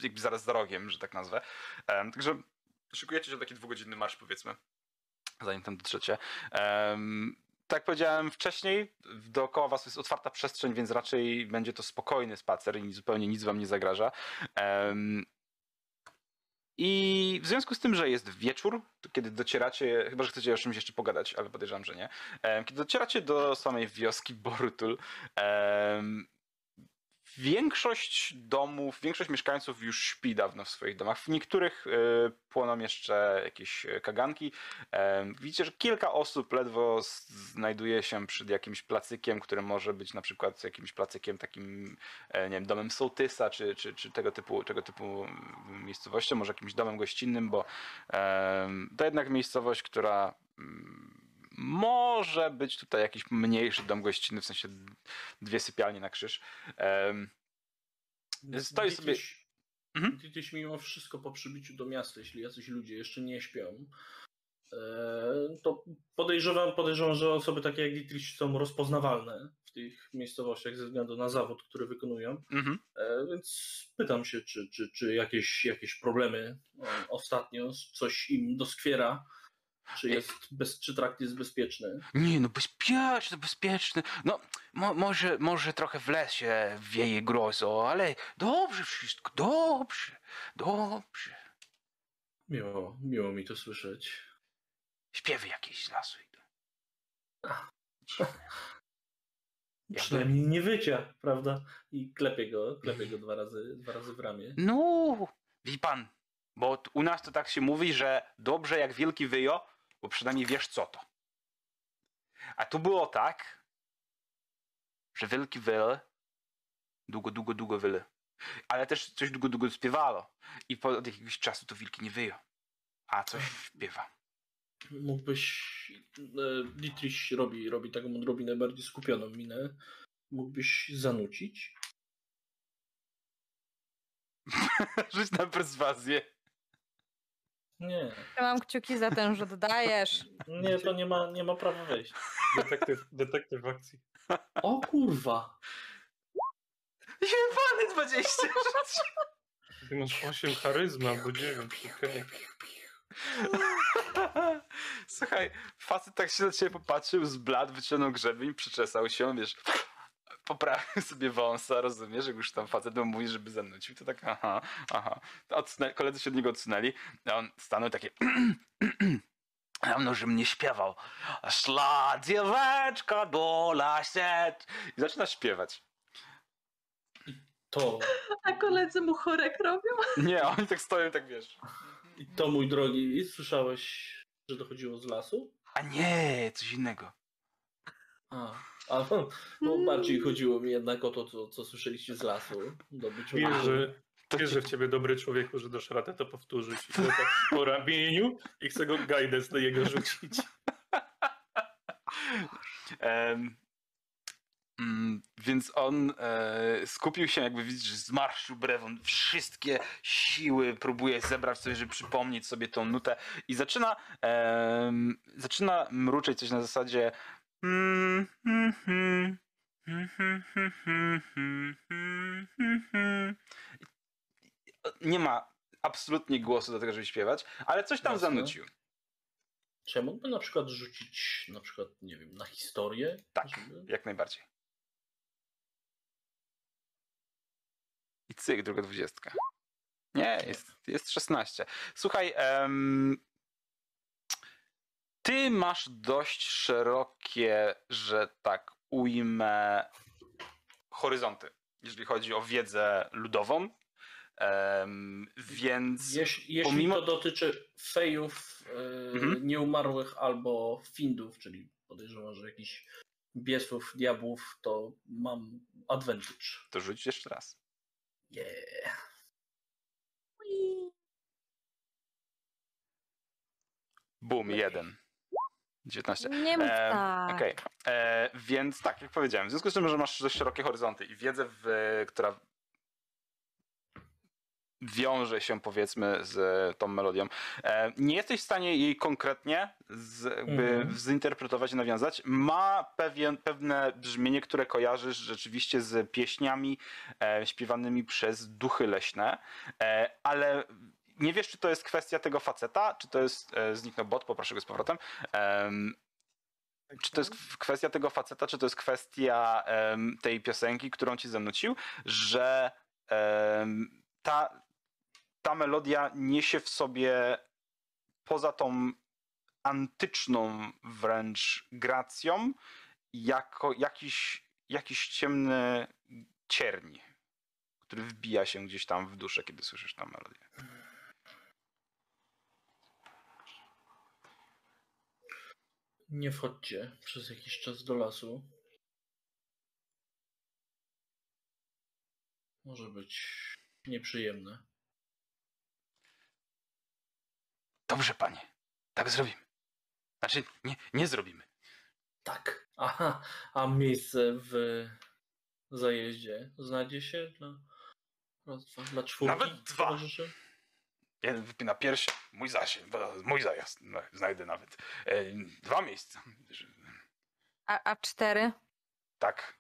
Speaker 1: jakby zaraz za rogiem, że tak nazwę. E, także szykujecie się taki dwugodzinny marsz powiedzmy, zanim tam dotrzecie. Em, tak jak powiedziałem wcześniej, dookoła was jest otwarta przestrzeń, więc raczej będzie to spokojny spacer i zupełnie nic wam nie zagraża. Em, I w związku z tym, że jest wieczór, kiedy docieracie, chyba że chcecie o czymś jeszcze pogadać, ale podejrzewam, że nie. Kiedy docieracie do samej wioski Borutul, większość domów, większość mieszkańców już śpi dawno w swoich domach. W niektórych e, płoną jeszcze jakieś e, kaganki. Widzicie, że kilka osób ledwo znajduje się przed jakimś placykiem, który może być na przykład jakimś placykiem takim, e, nie wiem, domem sołtysa, czy, czy, czy tego, typu, tego typu mm, miejscowością, może jakimś domem gościnnym, bo to jednak miejscowość, która mm, może być tutaj jakiś mniejszy dom gościnny, w sensie dwie sypialnie na krzyż. Em, Stoi sobie- Mhm.
Speaker 5: Mimo wszystko po przybyciu do miasta, jeśli jacyś ludzie jeszcze nie śpią, e, to podejrzewam, podejrzewam, że osoby takie jak Dietrich są rozpoznawalne w tych miejscowościach ze względu na zawód, który wykonują.
Speaker 1: Mhm.
Speaker 5: E, Więc pytam się, czy, czy, czy jakieś, jakieś problemy e, ostatnio, coś im doskwiera, czy, jest bez, czy trakt jest bezpieczny.
Speaker 1: Nie, no bezpieczny, bezpieczny. No, mo, może, może trochę w lesie wieje grozo, ale dobrze wszystko, dobrze, dobrze.
Speaker 5: Miło, miło mi to słyszeć.
Speaker 1: Śpiewy jakieś z lasu idą. Jakby-
Speaker 5: Przynajmniej nie wycia, prawda? I klepie go, klepie go dwa razy, dwa razy w ramię.
Speaker 1: No, wie pan, bo u nas to tak się mówi, że dobrze jak wielki wyjo, bo przynajmniej wiesz co to. A tu było tak, że wielki wyl długo, długo, długo wyl. Ale też coś długo, długo śpiewało. I po od jakiegoś czasu to wilki nie wyjo, a coś śpiewa.
Speaker 5: Mógłbyś, e, Dietrich robi, robi taką odrobinę bardziej skupioną minę, mógłbyś zanucić?
Speaker 1: Rzuć na perswazję.
Speaker 5: Nie,
Speaker 2: Trzymam kciuki za ten, że dodajesz.
Speaker 5: nie, to nie ma, nie ma prawa wejść.
Speaker 3: Detektyw, detektyw w akcji.
Speaker 5: O kurwa!
Speaker 1: Jebany 20.
Speaker 3: Ty masz 8 charyzma albo 9. okej.
Speaker 1: Słuchaj, facet tak się na ciebie popatrzył, zbladł, wyciągnął grzebień, przyczesał się, wiesz, poprawił sobie wąsa, rozumiesz, jak już tam facet mu mówi, żeby zanucił, to tak aha, aha. Odsunę, koledzy się od niego odsunęli, a on stanął takie Dawno, że mnie śpiewał. Szla dzieweczka do laset. I zaczyna śpiewać.
Speaker 5: To,
Speaker 4: A koledzy mu chorek robią?
Speaker 1: Nie, oni tak stoją, tak wiesz.
Speaker 5: i to mój drogi, słyszałeś, że dochodziło z lasu?
Speaker 1: A nie, coś innego.
Speaker 5: A, a bo bardziej chodziło mi jednak o to, co, co słyszeliście z lasu.
Speaker 3: Wierzę,
Speaker 1: To
Speaker 3: wierzę w ciebie, dobry człowieku, że dasz radę to powtórzyć. I to tak po ramieniu i chcę go guidance na jego rzucić.
Speaker 1: Mm, więc on e, skupił się, jakby widzisz, zmarszczył brewon, wszystkie siły próbuje zebrać sobie, żeby przypomnieć sobie tą nutę i zaczyna em, zaczyna mruczeć coś na zasadzie nie ma absolutnie głosu do tego, żeby śpiewać, ale coś tam
Speaker 5: Jasne.
Speaker 1: zanucił.
Speaker 5: Czy ja mógłbym na przykład rzucić, na przykład, nie wiem, na historię?
Speaker 1: Tak,
Speaker 5: żeby...
Speaker 1: jak najbardziej. I cyk, druga dwudziestka. Nie, jest, jest 16. Słuchaj, um, ty masz dość szerokie, że tak ujmę, horyzonty, jeżeli chodzi o wiedzę ludową. Em, więc
Speaker 5: Jeśli, jeśli
Speaker 1: pomimo-
Speaker 5: to dotyczy fejów e,
Speaker 1: Mhm.
Speaker 5: nieumarłych albo findów, czyli podejrzewam, że jakichś biesów, diabłów, to mam advantage.
Speaker 1: to rzuć jeszcze raz.
Speaker 5: Yeah.
Speaker 1: Boom, jeden. 19.
Speaker 2: Nie mów
Speaker 1: E,
Speaker 2: tak.
Speaker 1: Okej, e, więc tak, jak powiedziałem, w związku z tym, że masz dość szerokie horyzonty i wiedzę, w, która wiąże się powiedzmy z tą melodią, e, nie jesteś w stanie jej konkretnie z, jakby
Speaker 5: Mhm.
Speaker 1: zinterpretować i nawiązać. Ma pewien, pewne brzmienie, które kojarzysz rzeczywiście z pieśniami e, śpiewanymi przez duchy leśne, e, ale nie wiesz, czy to jest kwestia tego faceta, czy to jest, e, zniknął bot, poproszę go z powrotem, Em, czy to jest kwestia tego faceta, czy to jest kwestia em, tej piosenki, którą ci zanucił, że em, ta, ta melodia niesie w sobie poza tą antyczną wręcz gracją jako jakiś, jakiś ciemny cierń. który wbija się gdzieś tam w duszę, kiedy słyszysz tę melodię.
Speaker 5: Nie wchodźcie przez jakiś czas do lasu. Może być nieprzyjemne.
Speaker 1: Dobrze, panie. Tak zrobimy. Znaczy, nie, nie zrobimy.
Speaker 5: Tak. Aha, a miejsce w zajeździe znajdzie się dla, raz, dwa, dla czwórki?
Speaker 1: Nawet dwa.
Speaker 5: towarzyszy?
Speaker 1: Jeden wypina pierś, mój zasięg, mój zajazd. No, znajdę nawet. E, dwa miejsca.
Speaker 2: A, a cztery?
Speaker 1: Tak.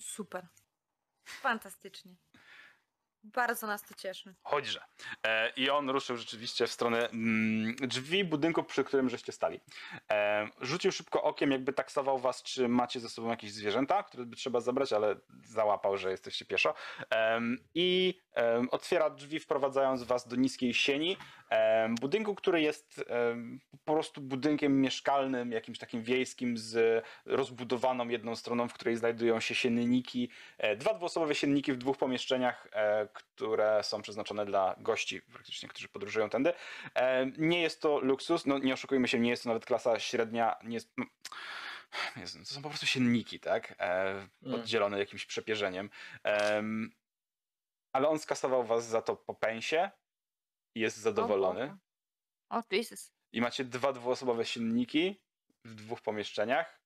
Speaker 2: Super. Fantastycznie. Bardzo nas to cieszy.
Speaker 1: Chodźże. E, I on ruszył rzeczywiście w stronę mm, drzwi budynku, przy którym żeście stali. E, rzucił szybko okiem, jakby taksował was, czy macie ze sobą jakieś zwierzęta, które by trzeba zabrać, ale załapał, że jesteście pieszo. Em, I em, otwiera drzwi, wprowadzając was do niskiej sieni. Budynku, który jest po prostu budynkiem mieszkalnym, jakimś takim wiejskim, z rozbudowaną jedną stroną, w której znajdują się sienniki. E, Dwa dwuosobowe sienniki w dwóch pomieszczeniach, e, które są przeznaczone dla gości, praktycznie, którzy podróżują tędy. E, Nie jest to luksus, no nie oszukujmy się, nie jest to nawet klasa średnia, nie jest... no, Jezu, to są po prostu sienniki, tak? E, Oddzielone jakimś przepierzeniem. Em, Ale on skasował was za to po pensie jest zadowolony.
Speaker 2: O, o Jesus.
Speaker 1: I macie dwa dwuosobowe silniki w dwóch pomieszczeniach.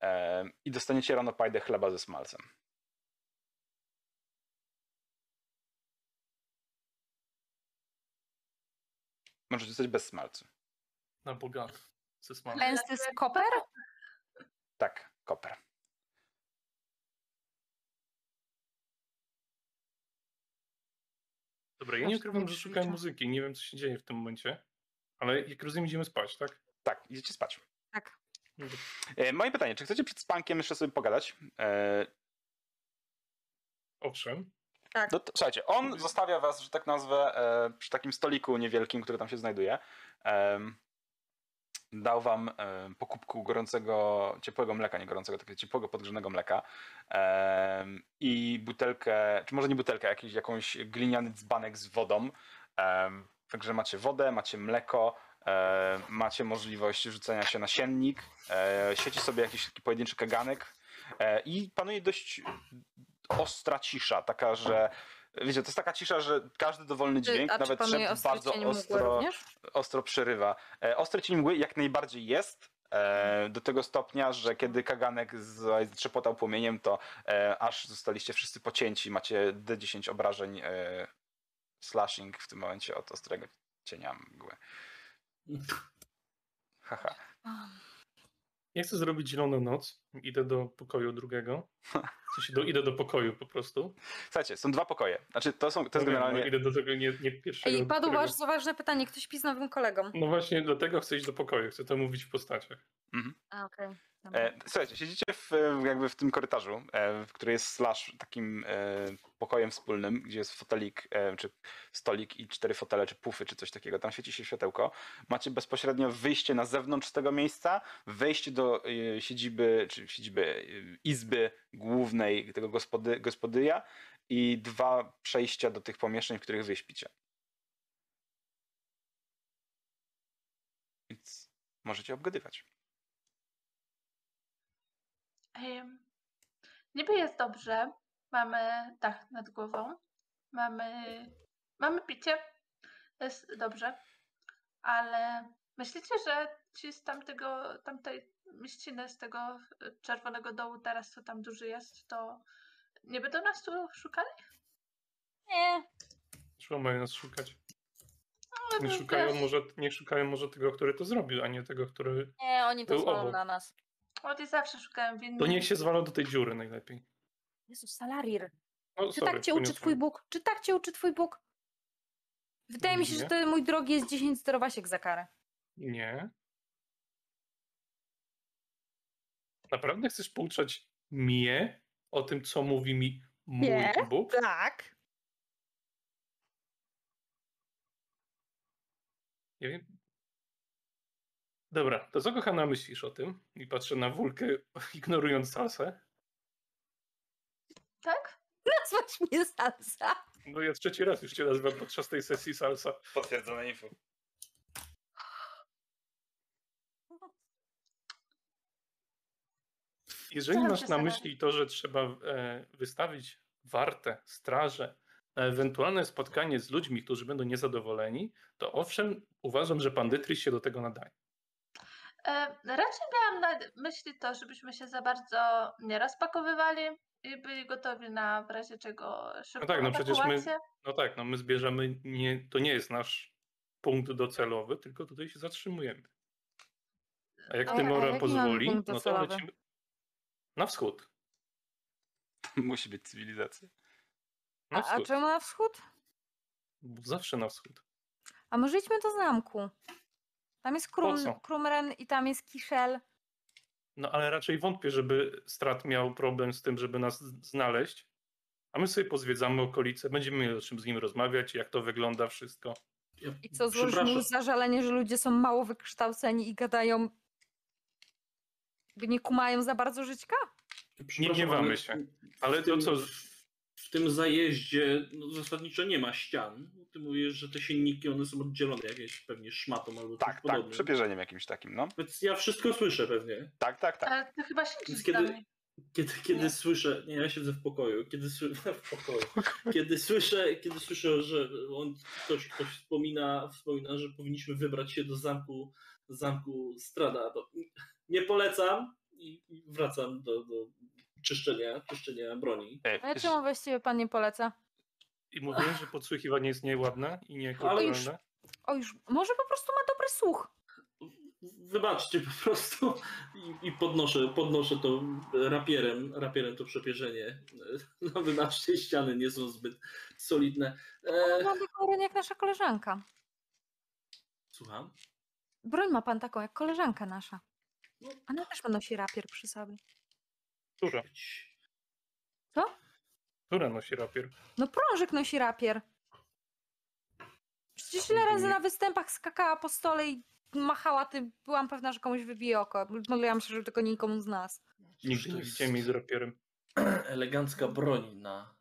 Speaker 1: Em, I dostaniecie rano pajdę chleba ze smalcem. Możecie zostać bez smalcu.
Speaker 3: Na bogato. Ze smalcem.
Speaker 2: Gęsty z koper?
Speaker 1: Tak, koper.
Speaker 3: Dobra, ja nie ukrywam,
Speaker 2: tak
Speaker 3: że szukałem
Speaker 2: liczę.
Speaker 3: muzyki. Nie wiem, co się dzieje w tym momencie. Ale jak rozumiem, idziemy spać, tak?
Speaker 1: Tak, idziecie spać.
Speaker 2: Tak.
Speaker 1: E, moje pytanie, czy chcecie przed spankiem jeszcze sobie pogadać? E,
Speaker 3: Owszem.
Speaker 1: No to, słuchajcie, on zostawia was, że tak nazwę, e, przy takim stoliku niewielkim, który tam się znajduje. Em, dał wam e, po kubku gorącego, ciepłego mleka, nie gorącego, takiego ciepłego, podgrzanego mleka em, i butelkę, czy może nie butelkę, jakiś, jakąś gliniany dzbanek z wodą. Em, także macie wodę, macie mleko, e, macie możliwość rzucenia się na siennik, e, sieci sobie jakiś taki pojedynczy kaganek e, i panuje dość ostra cisza, taka, że wiecie, to jest taka cisza, że każdy dowolny dźwięk,
Speaker 2: A
Speaker 1: nawet
Speaker 2: ostry
Speaker 1: bardzo ostro, ostro przerywa. E, ostry cień mgły jak najbardziej jest, e, do tego stopnia, że kiedy kaganek z- zatrzepotał płomieniem, to e, aż zostaliście wszyscy pocięci, macie D10 obrażeń e, slashing w tym momencie od ostrego cienia mgły. Haha.
Speaker 3: Ja chcę zrobić zieloną noc. Idę do pokoju drugiego. W sensie do, idę do pokoju po prostu.
Speaker 1: Słuchajcie, są dwa pokoje. Znaczy, to, są, to jest
Speaker 3: No no,
Speaker 1: generalnie...
Speaker 3: idę do tego nie, nie pierwszego.
Speaker 2: Ej, padło
Speaker 3: którego-
Speaker 2: bardzo ważne pytanie. Ktoś pis nowym kolegom.
Speaker 3: No właśnie, dlatego chcę iść do pokoju. Chcę to mówić w postaciach.
Speaker 2: A, okej.
Speaker 1: E, słuchajcie, siedzicie w, jakby w tym korytarzu, e, w który jest slash takim e, pokojem wspólnym, gdzie jest fotelik, e, czy stolik i cztery fotele, czy pufy, czy coś takiego. Tam świeci się światełko. Macie bezpośrednio wyjście na zewnątrz tego miejsca, wejście do e, siedziby, czy siedziby e, izby głównej tego gospody, gospodyja i dwa przejścia do tych pomieszczeń, w których wy śpicie. Więc możecie obgadywać.
Speaker 4: Em, Niby jest dobrze. Mamy dach nad głową. Mamy, mamy picie. Jest dobrze. Ale myślicie, że ci z tamtego, tamtej mieściny, z tego e, czerwonego dołu teraz, co tam duży jest, to nie będą nas tu szukali?
Speaker 2: Nie.
Speaker 3: Czemu mają nas szukać?
Speaker 4: No,
Speaker 3: Nie szukają,
Speaker 4: wiesz,
Speaker 3: może, nie szukają może tego, który to zrobił, a nie tego, który...
Speaker 2: Nie, oni to zwalą na nas.
Speaker 4: Oni zawsze szukają winnych.
Speaker 3: To niech się zwala do tej dziury najlepiej.
Speaker 2: Jezus, Salarir.
Speaker 3: No,
Speaker 2: Czy
Speaker 3: sorry,
Speaker 2: tak cię uczy twój Bóg? Czy tak cię uczy twój Bóg? Wydaje mi się, że
Speaker 3: Nie.
Speaker 2: to mój drogi jest 10 zdrowasiek za karę.
Speaker 3: Nie. Naprawdę chcesz pouczać mnie o tym, co mówi mi mój
Speaker 2: Nie.
Speaker 3: Bóg?
Speaker 2: Tak.
Speaker 3: Nie wiem. Dobra, to co kochana myślisz o tym? I patrzę na wulkę, ignorując salsę.
Speaker 4: Tak?
Speaker 2: Nazwać mnie salsa.
Speaker 3: No ja trzeci raz już cię nazywam podczas tej sesji salsa.
Speaker 1: Potwierdzone info.
Speaker 3: Jeżeli
Speaker 4: Staram
Speaker 3: masz na myśli to, że trzeba e, wystawić wartę, straże, na ewentualne spotkanie z ludźmi, którzy będą niezadowoleni, to owszem, uważam, że pandytris się do tego nadaje.
Speaker 4: E, raczej miałam na myśli to, żebyśmy się za bardzo nie rozpakowywali i byli gotowi na w razie czego szybką
Speaker 3: tak, no przecież my-. No tak, no my zbierzemy, nie, to nie jest nasz punkt docelowy, tylko tutaj się zatrzymujemy. A jak Tymora pozwoli, no to lecimy na wschód.
Speaker 1: Musi być cywilizacja.
Speaker 3: Na
Speaker 2: A, a
Speaker 3: wschód.
Speaker 2: czemu na wschód?
Speaker 3: Zawsze na wschód.
Speaker 2: A może idźmy do zamku. Tam jest? Krum, Krumren i tam jest Kiszel.
Speaker 3: No ale raczej wątpię, żeby Strat miał problem z tym, żeby nas z- znaleźć. A my sobie pozwiedzamy okolice, będziemy mieli o czym z nim rozmawiać, jak to wygląda wszystko.
Speaker 5: Ja,
Speaker 2: I co, złożymy
Speaker 5: przepraszam,
Speaker 2: już zażalenie, że ludzie są mało wykształceni i gadają... By nie kumają za bardzo żyćka?
Speaker 5: Przepraszam,
Speaker 3: gniewamy się. Ale
Speaker 5: w
Speaker 3: to co-
Speaker 5: W, tym zajeździe no, zasadniczo nie ma ścian. Ty mówisz, że te silniki one są oddzielone jakieś pewnie szmatą albo
Speaker 1: Tak,
Speaker 5: czymś
Speaker 1: tak,
Speaker 5: podobnym.
Speaker 1: przepierzeniem jakimś takim, no.
Speaker 5: Więc ja wszystko słyszę pewnie.
Speaker 1: Tak, tak, tak.
Speaker 4: Ale ty chyba siedzisz
Speaker 5: kiedy-. Kiedy, kiedy
Speaker 4: Nie.
Speaker 5: słyszę, nie, ja siedzę w pokoju, kiedy słyszę, w pokoju, kiedy słyszę, kiedy słyszę, że on, ktoś, ktoś wspomina, wspomina, że powinniśmy wybrać się do zamku, zamku Strada, to nie polecam i i wracam do, do czyszczenia, czyszczenia broni.
Speaker 2: Ale czemu właściwie pan nie poleca?
Speaker 3: I mówiłem, że podsłuchiwanie jest nieładne i
Speaker 5: Ale
Speaker 3: niekulturalne.
Speaker 2: O już, może po prostu ma dobry słuch.
Speaker 5: Wybaczcie po prostu i, i podnoszę, podnoszę to rapierem, rapierem to przepierzenie. No wybaczcie, ściany nie są zbyt solidne. E,
Speaker 2: Ma taką broń jak nasza koleżanka.
Speaker 5: słucham?
Speaker 2: Broń ma pan taką jak koleżanka nasza. Ona też ma nosi rapier przy sobie.
Speaker 3: Która?
Speaker 2: Co?
Speaker 3: Która nosi rapier?
Speaker 2: No prążek nosi rapier. Przecież ile razy na występach skakała po stole i machała tym, byłam pewna, że komuś wybije oko. Modliłam się, żeby tylko nikomu z nas.
Speaker 3: Nigdy nie widziałem jej z rapierem.
Speaker 5: elegancka broń na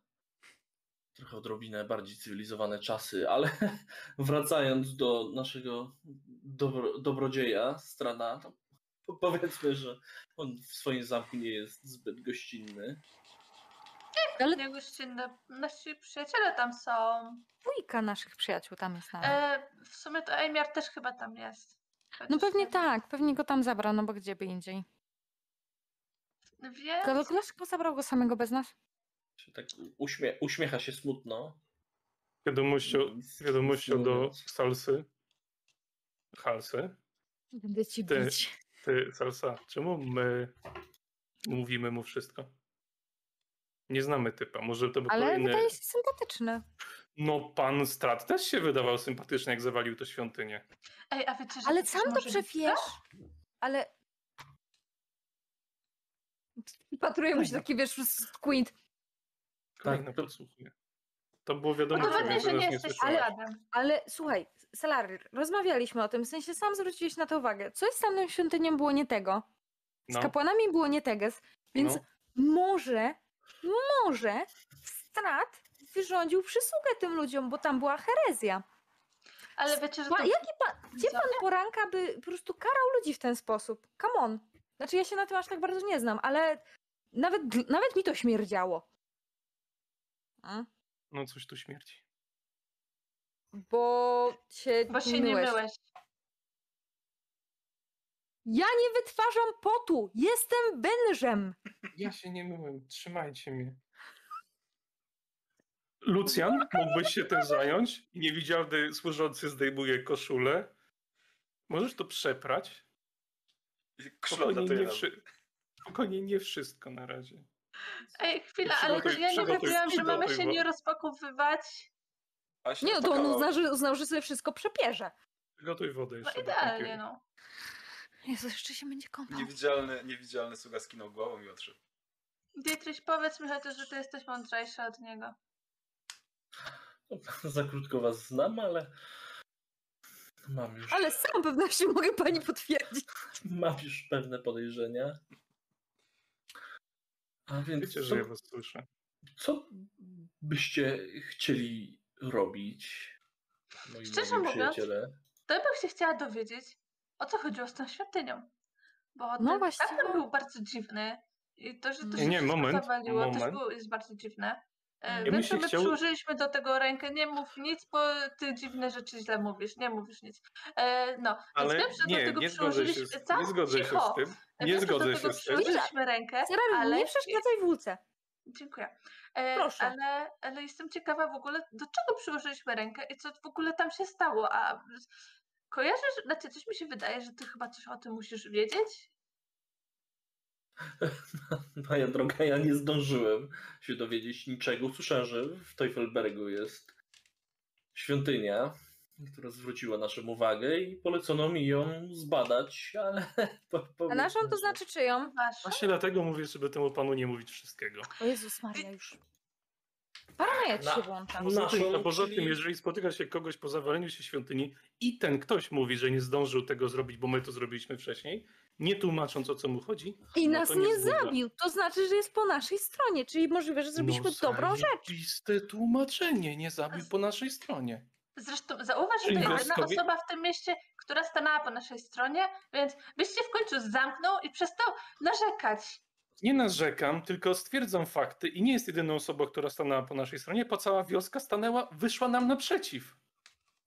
Speaker 5: trochę odrobinę bardziej cywilizowane czasy, ale wracając do naszego dobro, dobrodzieja, Strana, po- powiedzmy, że on w swoim zamku nie jest zbyt gościnny.
Speaker 2: Ale
Speaker 4: Nie gościnne. Nasi przyjaciele tam są.
Speaker 2: dwójka naszych przyjaciół tam jest nawet.
Speaker 4: E, w sumie to Ejmiar też chyba tam jest.
Speaker 2: No
Speaker 4: Chociaż
Speaker 2: pewnie
Speaker 4: nie
Speaker 2: tak, pewnie go tam zabrał, no bo gdzie by indziej.
Speaker 4: Więc
Speaker 2: dlaczego zabrał go samego bez nas?
Speaker 5: Tak uśmie, uśmiecha się smutno.
Speaker 3: Wiadomością,
Speaker 5: Nic-
Speaker 3: wiadomością do. Salsy. Halsy.
Speaker 2: Będę ci
Speaker 3: Ty-
Speaker 2: bić.
Speaker 3: Ty, Salsa, czemu my mówimy mu wszystko? Nie znamy typa, może to był
Speaker 2: Ale
Speaker 3: kolejny...
Speaker 2: wydaje się sympatyczny.
Speaker 3: No pan Strat też się wydawał sympatyczny, jak zawalił to świątynię.
Speaker 4: Ej, a wiecie, że
Speaker 2: Ale
Speaker 4: to
Speaker 2: sam dobrze wiesz. Ale... Patruję mu się taki, wiesz, Quint.
Speaker 5: Tak, to-
Speaker 3: podsłuchuje. To było wiadomo, że
Speaker 4: Udowodnij,
Speaker 3: więcej
Speaker 4: że nie jesteś. Aladem.
Speaker 2: Ale słuchaj, Salary, rozmawialiśmy o tym, w sensie sam zwróciłeś na to uwagę. Coś z tamtą świątynią było nie tego. Z
Speaker 3: No,
Speaker 2: kapłanami było nie teges, więc
Speaker 3: no.
Speaker 2: może, może Strat wyrządził przysługę tym ludziom, bo tam była herezja.
Speaker 4: Ale wiecie, że
Speaker 2: Pa,
Speaker 4: to...
Speaker 2: jaki pan, gdzie pan poranka by po prostu karał ludzi w ten sposób? Come on. Znaczy ja się na tym aż tak bardzo nie znam, ale nawet, nawet mi to śmierdziało. A?
Speaker 3: No coś tu śmierci.
Speaker 2: Bo się,
Speaker 4: Bo się nie
Speaker 2: myłeś.
Speaker 4: myłeś.
Speaker 2: Ja nie wytwarzam potu! Jestem wężem!
Speaker 3: Ja się nie myłem, trzymajcie mnie. Lucjan, mógłbyś się tym zająć? Niewidzialny służący zdejmuje koszulę. Możesz to przeprać? Spokojnie nie, wszy... Spokojnie nie wszystko na razie.
Speaker 4: Ej, chwila, ale
Speaker 3: Przygotuj-
Speaker 4: ja nie mówiłam, że mamy się nie rozpakowywać.
Speaker 2: Nie, no to on uznał, że, uznał, że sobie wszystko przepierze.
Speaker 3: Przygotuj wodę
Speaker 4: No
Speaker 3: jeszcze do
Speaker 4: idealnie, no.
Speaker 2: Jezu, jeszcze się będzie kąpał.
Speaker 1: Niewidzialny, niewidzialny sługa skinął głową i odszedł.
Speaker 4: Dietrich, powiedz mi chociaż, że ty jesteś mądrzejszy od niego.
Speaker 5: Za krótko was znam, ale mam już,
Speaker 2: Ale z całą pewnością mogę pani potwierdzić.
Speaker 5: mam już pewne podejrzenia. A więc
Speaker 3: Wiecie,
Speaker 5: co,
Speaker 3: że ja was słyszę.
Speaker 5: Co byście chcieli robić, moi
Speaker 4: Szczerze mówiąc,
Speaker 5: przyjaciele?
Speaker 4: To ja bym się chciała dowiedzieć, o co chodziło z tą świątynią. Bo
Speaker 2: No
Speaker 4: ten tamten był bardzo dziwny. I to, że to się
Speaker 3: nie, moment,
Speaker 4: zawaliło, też
Speaker 3: moment.
Speaker 4: było, jest bardzo dziwne. E, Wiem, że
Speaker 3: się
Speaker 4: my
Speaker 3: chciał-
Speaker 4: przyłożyliśmy do tego rękę. Nie mów nic, bo ty dziwne rzeczy źle mówisz. Nie mówisz nic. E, no, więc
Speaker 3: Ale
Speaker 4: wiem, że do
Speaker 3: nie,
Speaker 4: tego
Speaker 3: nie zgodzę się,
Speaker 4: przyłożyliśmy...
Speaker 3: z,
Speaker 4: Co?
Speaker 3: nie zgodzę się
Speaker 4: Cicho.
Speaker 3: z tym.
Speaker 4: Wiem,
Speaker 3: Nie
Speaker 4: że
Speaker 3: zgodzę
Speaker 4: do
Speaker 3: się z tym.
Speaker 4: przyłożyliśmy rękę, ale...
Speaker 2: nie przeszkadzaj w wólce.
Speaker 4: Dziękuję. E,
Speaker 2: Proszę.
Speaker 4: Ale, ale jestem ciekawa w ogóle, do czego przyłożyliśmy rękę i co w ogóle tam się stało. A kojarzysz, znaczy coś mi się wydaje, że ty chyba coś o tym musisz wiedzieć?
Speaker 5: Moja droga, ja nie zdążyłem się dowiedzieć niczego. Usłyszałem, że w Teufelbergu jest świątynia, która zwróciła naszą uwagę i polecono mi ją zbadać, ale... po-
Speaker 2: A
Speaker 5: powiedzmy,
Speaker 2: naszą to znaczy czyją?
Speaker 4: Wasza?
Speaker 3: Właśnie dlatego mówię, żeby temu panu nie mówić wszystkiego.
Speaker 2: O Jezus Maria już. Paranoja ci się włącza.
Speaker 3: A poza,
Speaker 5: Naszą,
Speaker 3: tym, a poza
Speaker 5: czyli-
Speaker 3: tym, jeżeli spotyka się kogoś po zawaleniu się świątyni i ten ktoś mówi, że nie zdążył tego zrobić, bo my to zrobiliśmy wcześniej, nie tłumacząc o co mu chodzi,
Speaker 2: I
Speaker 3: no
Speaker 2: nas nie
Speaker 3: zgadza.
Speaker 2: zabił. To znaczy, że jest po naszej stronie. Czyli możliwe, że zrobiliśmy
Speaker 3: no,
Speaker 2: dobrą rzecz.
Speaker 3: tłumaczenie, nie zabił po naszej stronie.
Speaker 4: Zresztą zauważ, że to jest jedna osoba w tym mieście, która stanęła po naszej stronie, więc byś się w końcu zamknął i przestał narzekać.
Speaker 3: Nie narzekam, tylko stwierdzam fakty i nie jest jedyną osobą, która stanęła po naszej stronie, bo cała wioska stanęła, wyszła nam naprzeciw.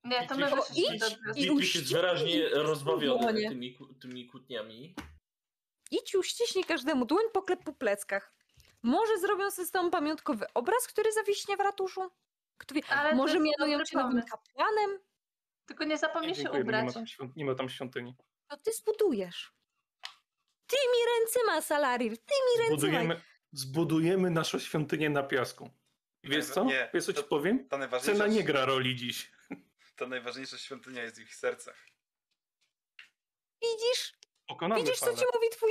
Speaker 4: Nie, to my wyszliśmy do
Speaker 2: i.
Speaker 5: Dietrich jest
Speaker 2: uściśnij
Speaker 5: wyraźnie
Speaker 2: dłonie.
Speaker 5: rozbawiony tymi, ku- tymi kłótniami.
Speaker 2: Idź i uściśnij każdemu dłoń, poklep po pleckach. Może zrobią sobie z tobą pamiątkowy obraz, który zawiśnie w ratuszu? Kto wie,
Speaker 4: Ale to
Speaker 2: może
Speaker 4: jest
Speaker 2: mianują
Speaker 4: dobry
Speaker 2: cię nowym
Speaker 4: pomysł.
Speaker 2: kapłanem?
Speaker 4: Tylko nie zapomnij się
Speaker 3: Dziękuję, nie ma,
Speaker 4: ubrać.
Speaker 3: tam świąt, nie ma tam świątyni.
Speaker 2: To ty zbudujesz. Tymi ręcyma, Salarir, tymi ręcyma.
Speaker 3: Zbudujemy, zbudujemy naszą świątynię na piasku. I wiesz co?
Speaker 1: nie,
Speaker 3: wiesz co ci
Speaker 1: to-
Speaker 3: powiem?
Speaker 1: To najważniejsza,
Speaker 3: Cena nie gra roli dziś.
Speaker 1: To najważniejsza świątynia jest w ich sercach.
Speaker 2: Widzisz?
Speaker 3: Pokonamy
Speaker 2: Widzisz, co ci mówi twój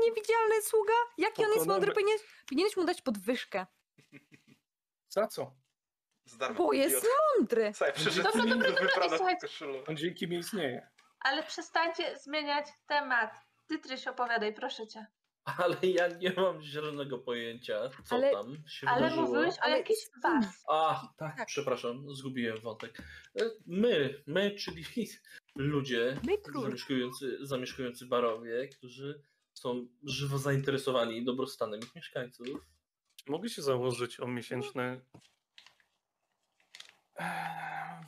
Speaker 2: niewidzialny sługa? Jaki on jest
Speaker 3: Pokonamy.
Speaker 2: mądry? Powinieneś, powinieneś mu dać podwyżkę.
Speaker 3: Za co?
Speaker 2: Bo jest mądry.
Speaker 1: Słuchaj, przyszedł
Speaker 4: Dobra, dobra, dobra.
Speaker 3: On dzięki mnie istnieje.
Speaker 4: Ale przestańcie zmieniać temat. Ty, Tryś, opowiadaj, proszę cię.
Speaker 5: Ale ja nie mam zielonego pojęcia, co
Speaker 2: Ale-
Speaker 5: tam się
Speaker 4: Ale
Speaker 5: wydarzyło.
Speaker 4: mówiłeś o
Speaker 2: Ale
Speaker 4: jakichś
Speaker 2: z kim?
Speaker 4: was.
Speaker 5: A, tak,
Speaker 2: Tak.
Speaker 5: przepraszam, zgubiłem wątek. E, My, my, czyli ludzie
Speaker 2: My
Speaker 5: zamieszkujący, zamieszkujący barowie, którzy są żywo zainteresowani dobrostanem ich mieszkańców.
Speaker 3: Mogę się założyć o miesięczne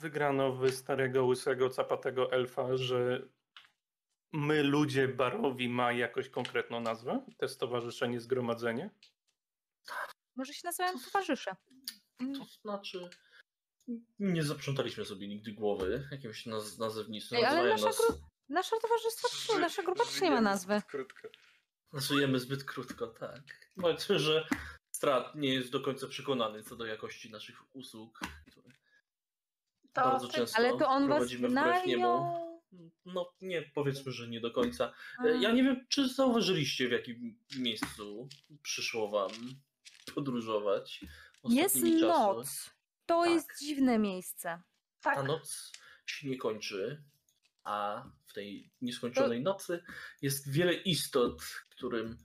Speaker 3: wygrano w starego, łysego, capatego elfa, że my, ludzie barowi, ma jakoś konkretną nazwę? To stowarzyszenie, zgromadzenie?
Speaker 2: Może się nazywają towarzysze.
Speaker 5: To znaczy, nie zaprzątaliśmy sobie nigdy głowy jakimś naz nazewnictwem.
Speaker 2: Ej, ale nasza
Speaker 5: nas,
Speaker 2: gru- Nasze towarzystwo, nasza grupa też nie ma nazwy.
Speaker 1: zbyt Krótko.
Speaker 5: nazujemy zbyt krótko, tak. Powiedzmy, że Strat nie jest do końca przekonany co do jakości naszych usług,
Speaker 4: To
Speaker 5: bardzo często
Speaker 2: Ale to on was
Speaker 5: prowadzimy wbrew niemu. No nie, powiedzmy, że nie do końca. E, Ja nie wiem, czy zauważyliście, w jakim miejscu przyszło wam podróżować
Speaker 2: Jest
Speaker 5: czasy.
Speaker 2: noc. To
Speaker 5: Tak.
Speaker 2: jest dziwne miejsce.
Speaker 4: Tak,
Speaker 5: Ta noc się nie kończy, a w tej nieskończonej nocy jest wiele istot, którym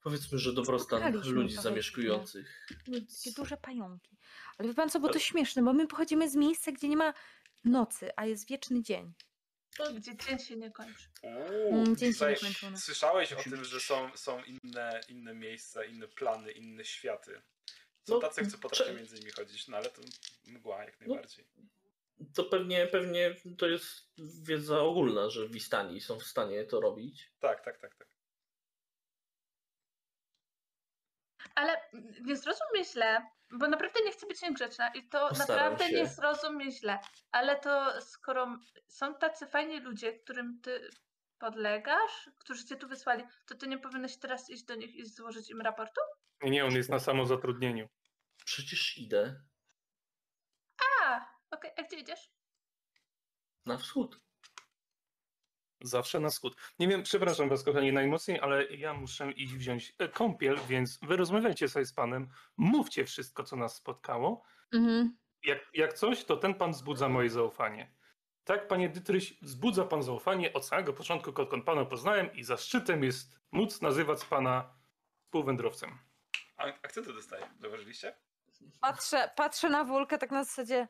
Speaker 5: powiedzmy, że dobrostan ludzi zamieszkujących.
Speaker 2: Takie duże pająki. Ale wie pan co, bo to śmieszne, bo my pochodzimy z miejsca, gdzie nie ma nocy, a jest wieczny dzień.
Speaker 4: Gdzie dzień się nie kończy.
Speaker 1: Uuu,
Speaker 2: Mm, dzień się
Speaker 1: słuchaj,
Speaker 2: niekończony.
Speaker 1: Słyszałeś o tym, że są, są inne, inne miejsca, inne plany, inne światy. Są
Speaker 5: No,
Speaker 1: tacy, co potrafią między nimi chodzić, no ale to mgła jak najbardziej.
Speaker 5: To pewnie, pewnie to jest wiedza ogólna, że Wistani są w stanie to robić.
Speaker 1: Tak, tak, tak, tak.
Speaker 4: Ale nie zrozum mnie źle, bo naprawdę nie chcę być niegrzeczna i to
Speaker 5: Postaram
Speaker 4: naprawdę
Speaker 5: się.
Speaker 4: nie zrozum mnie źle. Ale to skoro są tacy fajni ludzie, którym ty podlegasz, którzy cię tu wysłali, to ty nie powinieneś teraz iść do nich i złożyć im raportu?
Speaker 3: Nie, nie, on jest na samozatrudnieniu.
Speaker 5: Przecież idę
Speaker 4: A, okej, a gdzie idziesz?
Speaker 5: na wschód.
Speaker 3: Zawsze na wschód. Nie wiem, przepraszam was kochani najmocniej, ale ja muszę iść wziąć e, kąpiel, więc wy rozmawiajcie sobie z panem, mówcie wszystko, co nas spotkało.
Speaker 2: Mhm.
Speaker 3: Jak, jak coś, to ten pan wzbudza moje zaufanie. Tak, panie Dytryś, wzbudza pan zaufanie od samego początku, odkąd pana poznałem i zaszczytem jest móc nazywać pana współwędrowcem.
Speaker 1: A, akcenty dostaję, zauważyliście?
Speaker 2: Patrzę, patrzę na Wulkę tak na zasadzie...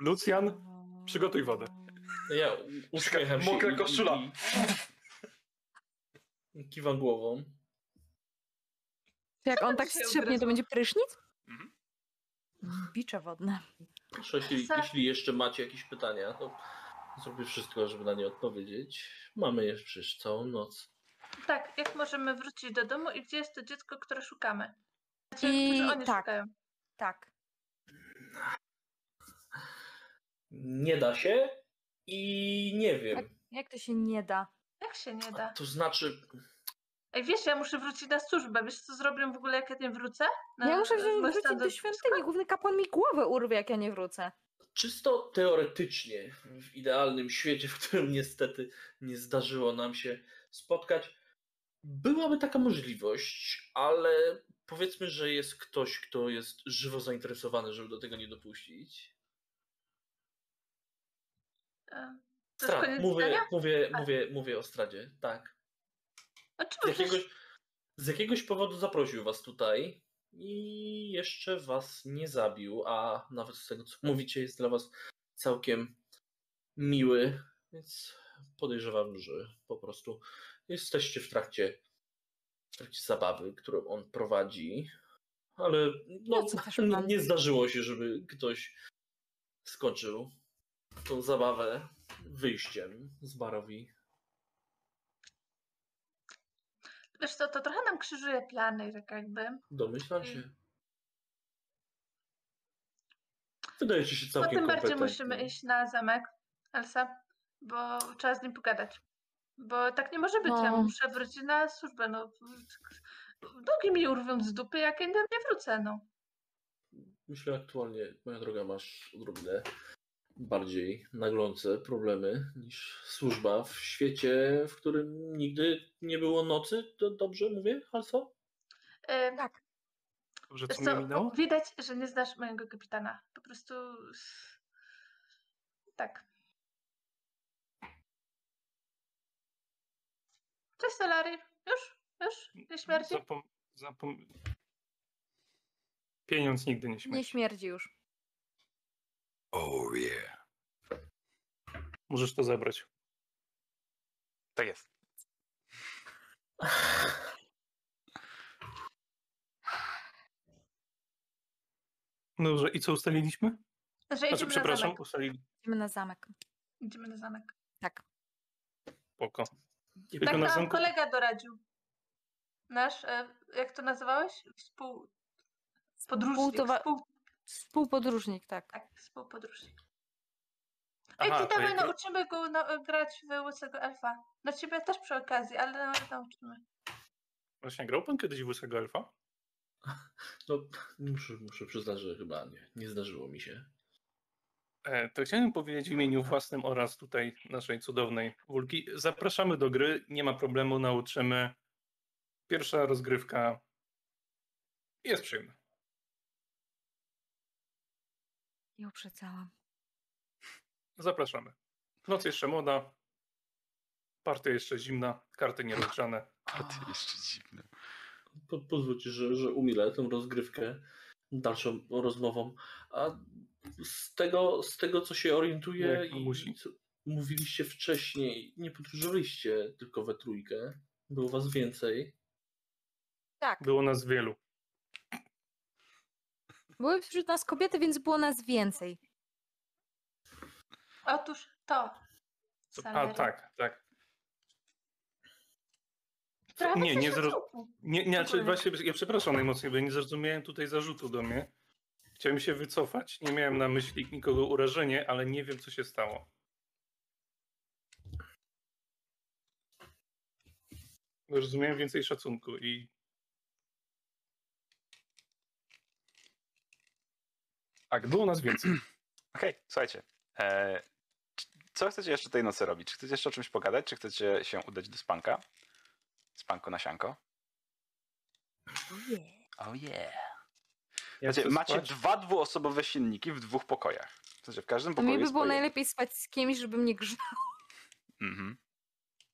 Speaker 3: Lucjan, przygotuj wodę.
Speaker 5: Ja u- uśmiecham się.
Speaker 1: Mokra
Speaker 5: i- i-
Speaker 1: koszula.
Speaker 5: i Kiwam głową.
Speaker 2: Jak on tak strzepnie, to będzie prysznic?
Speaker 1: Mhm.
Speaker 2: Bicze wodne.
Speaker 5: Proszę, jeśli, jeśli jeszcze macie jakieś pytania, to zrobię wszystko, żeby na nie odpowiedzieć. Mamy jeszcze przecież całą noc.
Speaker 4: Tak, jak możemy wrócić do domu i gdzie jest to dziecko, które szukamy? Znaczy,
Speaker 2: I
Speaker 4: oni
Speaker 2: tak.
Speaker 4: szukają.
Speaker 2: Tak.
Speaker 5: Nie da się i nie wiem.
Speaker 2: Jak to się nie da?
Speaker 4: Jak się nie da?
Speaker 5: To znaczy,
Speaker 4: Ej, wiesz, ja muszę wrócić na służbę. Wiesz, co zrobię w ogóle, jak ja nie wrócę? Na,
Speaker 2: Ja muszę wziąć, wrócić do
Speaker 4: stanowiska?
Speaker 2: świątyni. Główny kapłan mi głowę urwie, jak ja nie wrócę.
Speaker 5: czysto teoretycznie, w idealnym świecie, w którym niestety nie zdarzyło nam się spotkać, byłaby taka możliwość, ale powiedzmy, że jest ktoś, kto jest żywo zainteresowany, żeby do tego nie dopuścić. Strad, mówię, mówię,
Speaker 4: A.
Speaker 5: mówię, mówię o Stradzie, tak. Z jakiegoś, z jakiegoś powodu zaprosił was tutaj i jeszcze was nie zabił, a nawet z tego, co mówicie, jest dla was całkiem miły, więc podejrzewam, że po prostu jesteście w trakcie, w trakcie zabawy, którą on prowadzi, ale no,
Speaker 2: No, co też
Speaker 5: nie, zdarzyło się, żeby ktoś skończył tą zabawę wyjściem z barowi.
Speaker 4: Wiesz co, to trochę nam krzyżuje plany, tak jakby.
Speaker 5: Domyślam się. Wydajecie się
Speaker 4: No
Speaker 5: całkiem
Speaker 4: tym bardziej musimy iść na zamek, Elsa, bo trzeba z nim pogadać. Bo tak nie może być, ja
Speaker 2: No.
Speaker 4: muszę wrócić na służbę, no. Nogi mi urwią z dupy, jak ja nie wrócę, no.
Speaker 5: Myślę aktualnie, moja droga, masz odrobinę bardziej naglące problemy niż służba w świecie, w którym nigdy nie było nocy. To dobrze mówię, Halso?
Speaker 4: E,
Speaker 2: Tak.
Speaker 3: Dobrze, co
Speaker 4: co,
Speaker 3: mi minęło?
Speaker 4: widać, że nie znasz mojego kapitana. Po prostu... Tak. Cześć, Solary. Już? Już? Nie śmierci?
Speaker 3: Zapom... Zapom... Pieniądz nigdy nie
Speaker 2: Nie
Speaker 3: śmieci.
Speaker 2: śmierdzi już.
Speaker 1: Oh yeah.
Speaker 3: Możesz to zabrać.
Speaker 1: Tak jest.
Speaker 3: Dobrze, i co ustaliliśmy?
Speaker 4: Że
Speaker 3: Znaczy,
Speaker 4: idziemy na
Speaker 3: przepraszam,
Speaker 4: zamek.
Speaker 3: ustalili.
Speaker 2: Idziemy na zamek.
Speaker 4: Idziemy na zamek.
Speaker 2: Tak.
Speaker 3: Tylko
Speaker 4: Tak
Speaker 3: na
Speaker 4: nam
Speaker 3: zamku...
Speaker 4: kolega doradził. Nasz, e, jak to nazywałeś? Współ... Podróżnik.
Speaker 2: Współtowa-
Speaker 4: Współ...
Speaker 2: Współpodróżnik, tak.
Speaker 4: Tak, współpodróżnik. Ej,
Speaker 3: Aha,
Speaker 4: ty
Speaker 3: to
Speaker 4: dawaj,
Speaker 3: jako-
Speaker 4: nauczymy go na, grać w łysego elfa. Na ciebie też przy okazji, ale na- nauczymy.
Speaker 3: Właśnie grał pan kiedyś w Łysego Elfa?
Speaker 5: No, muszę, muszę przyznać, że chyba nie, nie zdarzyło mi się.
Speaker 3: E, To chciałem powiedzieć w imieniu własnym oraz tutaj naszej cudownej Wulki. Zapraszamy do gry, nie ma problemu, nauczymy. Pierwsza rozgrywka jest przyjemna.
Speaker 2: I uprzedzałam.
Speaker 3: Zapraszamy. Noc jeszcze młoda, partia jeszcze zimna, karty nierozgrzane.
Speaker 1: A ty jeszcze dziwny.
Speaker 5: Po, pozwólcie, że, że umilę tę rozgrywkę dalszą rozmową. A z tego, z tego co się orientuję i
Speaker 3: musi.
Speaker 5: co mówiliście wcześniej, nie podróżowaliście tylko we trójkę. Było was więcej.
Speaker 2: Tak.
Speaker 3: Było nas wielu.
Speaker 2: Były wśród nas kobiety, więc było nas więcej.
Speaker 4: Otóż to.
Speaker 3: A
Speaker 4: Salery.
Speaker 3: tak, tak.
Speaker 4: Trochę
Speaker 3: Nie, nie, zro...
Speaker 4: szacunku.
Speaker 3: nie, nie znaczy
Speaker 4: Ogólnie.
Speaker 3: właśnie, ja przepraszam najmocniej, bo nie zrozumiałem tutaj zarzutu do mnie. Chciałem się wycofać, nie miałem na myśli nikogo urażenie, ale nie wiem, co się stało. Rozumiałem więcej szacunku i tak, było nas więcej.
Speaker 1: Okej, słuchajcie. E, co chcecie jeszcze tej nocy robić? Czy chcecie jeszcze o czymś pogadać? Czy chcecie się udać do spanka? Spanko na sianko? Oh yeah.
Speaker 3: Ja
Speaker 1: Znaczy,
Speaker 3: chcę
Speaker 1: macie
Speaker 3: spać.
Speaker 1: dwa dwuosobowe silniki w dwóch pokojach. W sensie w każdym
Speaker 2: To
Speaker 1: pokoju
Speaker 2: mi by było najlepiej spać z kimś, żeby mnie grzał.
Speaker 1: Mhm.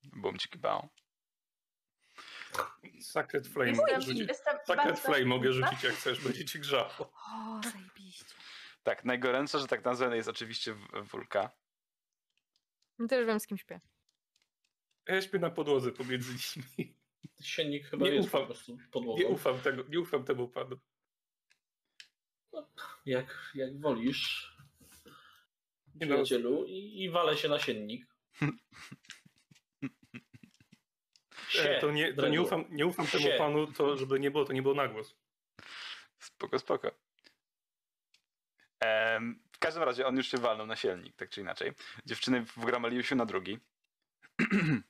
Speaker 1: Bum ci kibał.
Speaker 3: Sacred Flame mogę rzucić.
Speaker 4: jestem
Speaker 3: Sacred Flame mogę rzucić jak chcesz, będzie ci grzało.
Speaker 2: O, zajebiście.
Speaker 1: Tak, najgorętsza, że tak nazwę, jest oczywiście Wulka.
Speaker 2: Też wiem, z kim śpię.
Speaker 3: Ja śpię na podłodze pomiędzy nimi.
Speaker 5: Siennik chyba
Speaker 3: Nie
Speaker 5: jest
Speaker 3: ufam.
Speaker 5: po prostu podłogą.
Speaker 3: Nie ufam, tego, nie ufam temu panu.
Speaker 5: Jak, jak wolisz,
Speaker 3: Nie no.
Speaker 5: przyjacielu, i, i walę się na siennik.
Speaker 3: E, to nie, to nie ufam, nie ufam temu
Speaker 5: Sie.
Speaker 3: panu, to żeby nie było, to nie było na głos.
Speaker 1: Spoko, spoko. W każdym razie on już się walnął na sielnik, tak czy inaczej. Dziewczyny wgramaliły się na drugi.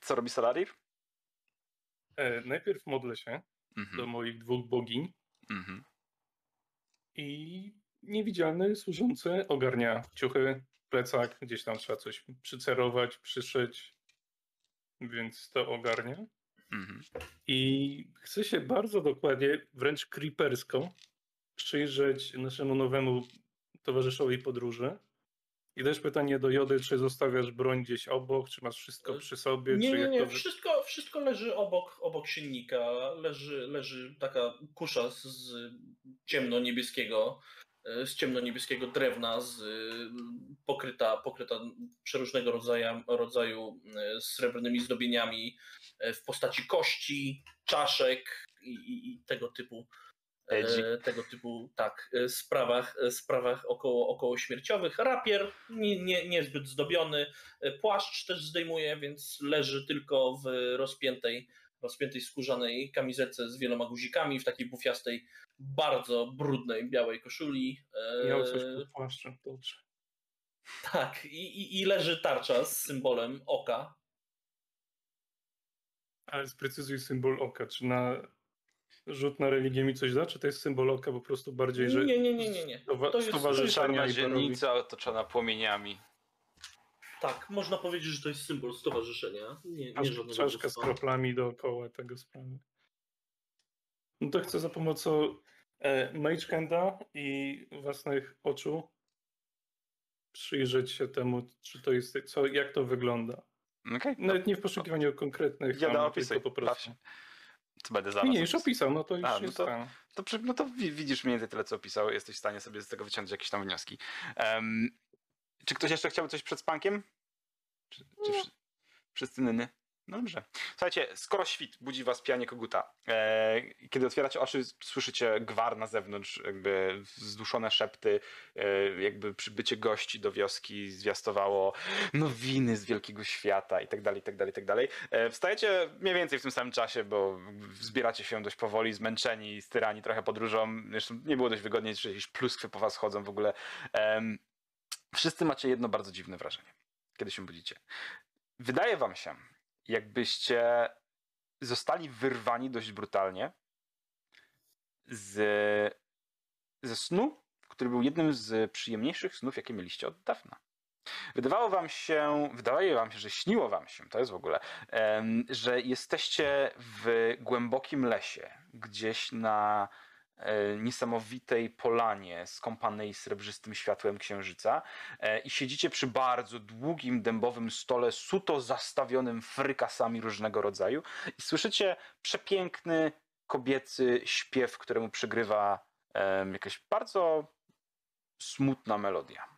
Speaker 1: Co robi Salarir?
Speaker 3: E, najpierw modlę się do
Speaker 1: Mhm.
Speaker 3: moich dwóch bogiń
Speaker 1: Mhm.
Speaker 3: i niewidzialny służący ogarnia ciuchy, plecak, gdzieś tam trzeba coś przycerować, przyszyć, więc to ogarnia.
Speaker 1: Mhm.
Speaker 3: I chcę się bardzo dokładnie, wręcz creepersko, przyjrzeć naszemu nowemu towarzyszowi podróży. I też pytanie do Jody, czy zostawiasz broń gdzieś obok, czy masz wszystko przy sobie,
Speaker 5: Nie,
Speaker 3: czy
Speaker 5: nie, nie.
Speaker 3: to...
Speaker 5: Wszystko, wszystko leży obok, obok siennika. Leży, leży taka kusza z, z ciemno-niebieskiego, e, z ciemno-niebieskiego drewna, z, e, pokryta, pokryta przeróżnego rodzaju, rodzaju e, srebrnymi zdobieniami w postaci kości, czaszek i, i, i tego typu e, tego typu tak, e, sprawach, e, sprawach około, około śmierciowych. Rapier nie, nie, niezbyt zdobiony, e, płaszcz też zdejmuje, więc leży tylko w rozpiętej, rozpiętej skórzanej kamizelce z wieloma guzikami, w takiej bufiastej, bardzo brudnej białej koszuli. E,
Speaker 3: Miał coś pod płaszczem, dobrze.
Speaker 5: tak, i, i, i leży tarcza z symbolem oka.
Speaker 3: Ale sprecyzuj symbol oka, czy na rzut na religię mi coś da, czy to jest symbol oka po prostu bardziej, że
Speaker 5: Nie, nie, nie, nie, nie. To jest-
Speaker 3: stowarzyszenia
Speaker 1: dzielnica otoczona płomieniami.
Speaker 5: Tak, można powiedzieć, że to jest symbol stowarzyszenia. Nie, nie żadnego
Speaker 3: czaszka z kroplami dookoła tego sprawy. No to chcę za pomocą e, Mage i własnych oczu przyjrzeć się temu, czy to jest, co, jak to wygląda.
Speaker 1: Okej,
Speaker 3: Nawet nie w poszukiwaniu konkretnych,
Speaker 1: Ja
Speaker 3: tam,
Speaker 1: opisuj,
Speaker 3: tylko po prostu.
Speaker 1: Co będę za
Speaker 3: Nie, już
Speaker 1: opisał.
Speaker 3: no to już
Speaker 1: A, no
Speaker 3: jest
Speaker 1: to-
Speaker 3: tam.
Speaker 1: To, no to wi- widzisz mniej więcej tyle, co opisał. Jesteś w stanie sobie z tego wyciągnąć jakieś tam wnioski. Em, czy ktoś jeszcze chciałby coś przed spankiem? Czy, czy wszy- wszyscy nyny? Dobrze. Słuchajcie, skoro świt budzi was pijanie koguta, e, kiedy otwieracie oczy, słyszycie gwar na zewnątrz, jakby zduszone szepty, e, jakby przybycie gości do wioski zwiastowało nowiny z wielkiego świata i tak dalej, i tak dalej, i tak dalej. E, Wstajecie mniej więcej w tym samym czasie, bo zbieracie się dość powoli, zmęczeni, styrani trochę podróżą. Zresztą nie było dość wygodnie, że jakieś pluskwy po was chodzą w ogóle. Wszyscy macie jedno bardzo dziwne wrażenie, kiedy się budzicie. Wydaje wam się, jakbyście zostali wyrwani dość brutalnie z, ze snu, który był jednym z przyjemniejszych snów, jakie mieliście od dawna. Wydawało wam się, wydaje wam się, że śniło wam się, to jest w ogóle, że jesteście w głębokim lesie, gdzieś na niesamowitej polanie skąpanej srebrzystym światłem księżyca e, i siedzicie przy bardzo długim dębowym stole suto zastawionym frykasami różnego rodzaju i słyszycie przepiękny kobiecy śpiew, któremu przygrywa jakaś bardzo smutna melodia.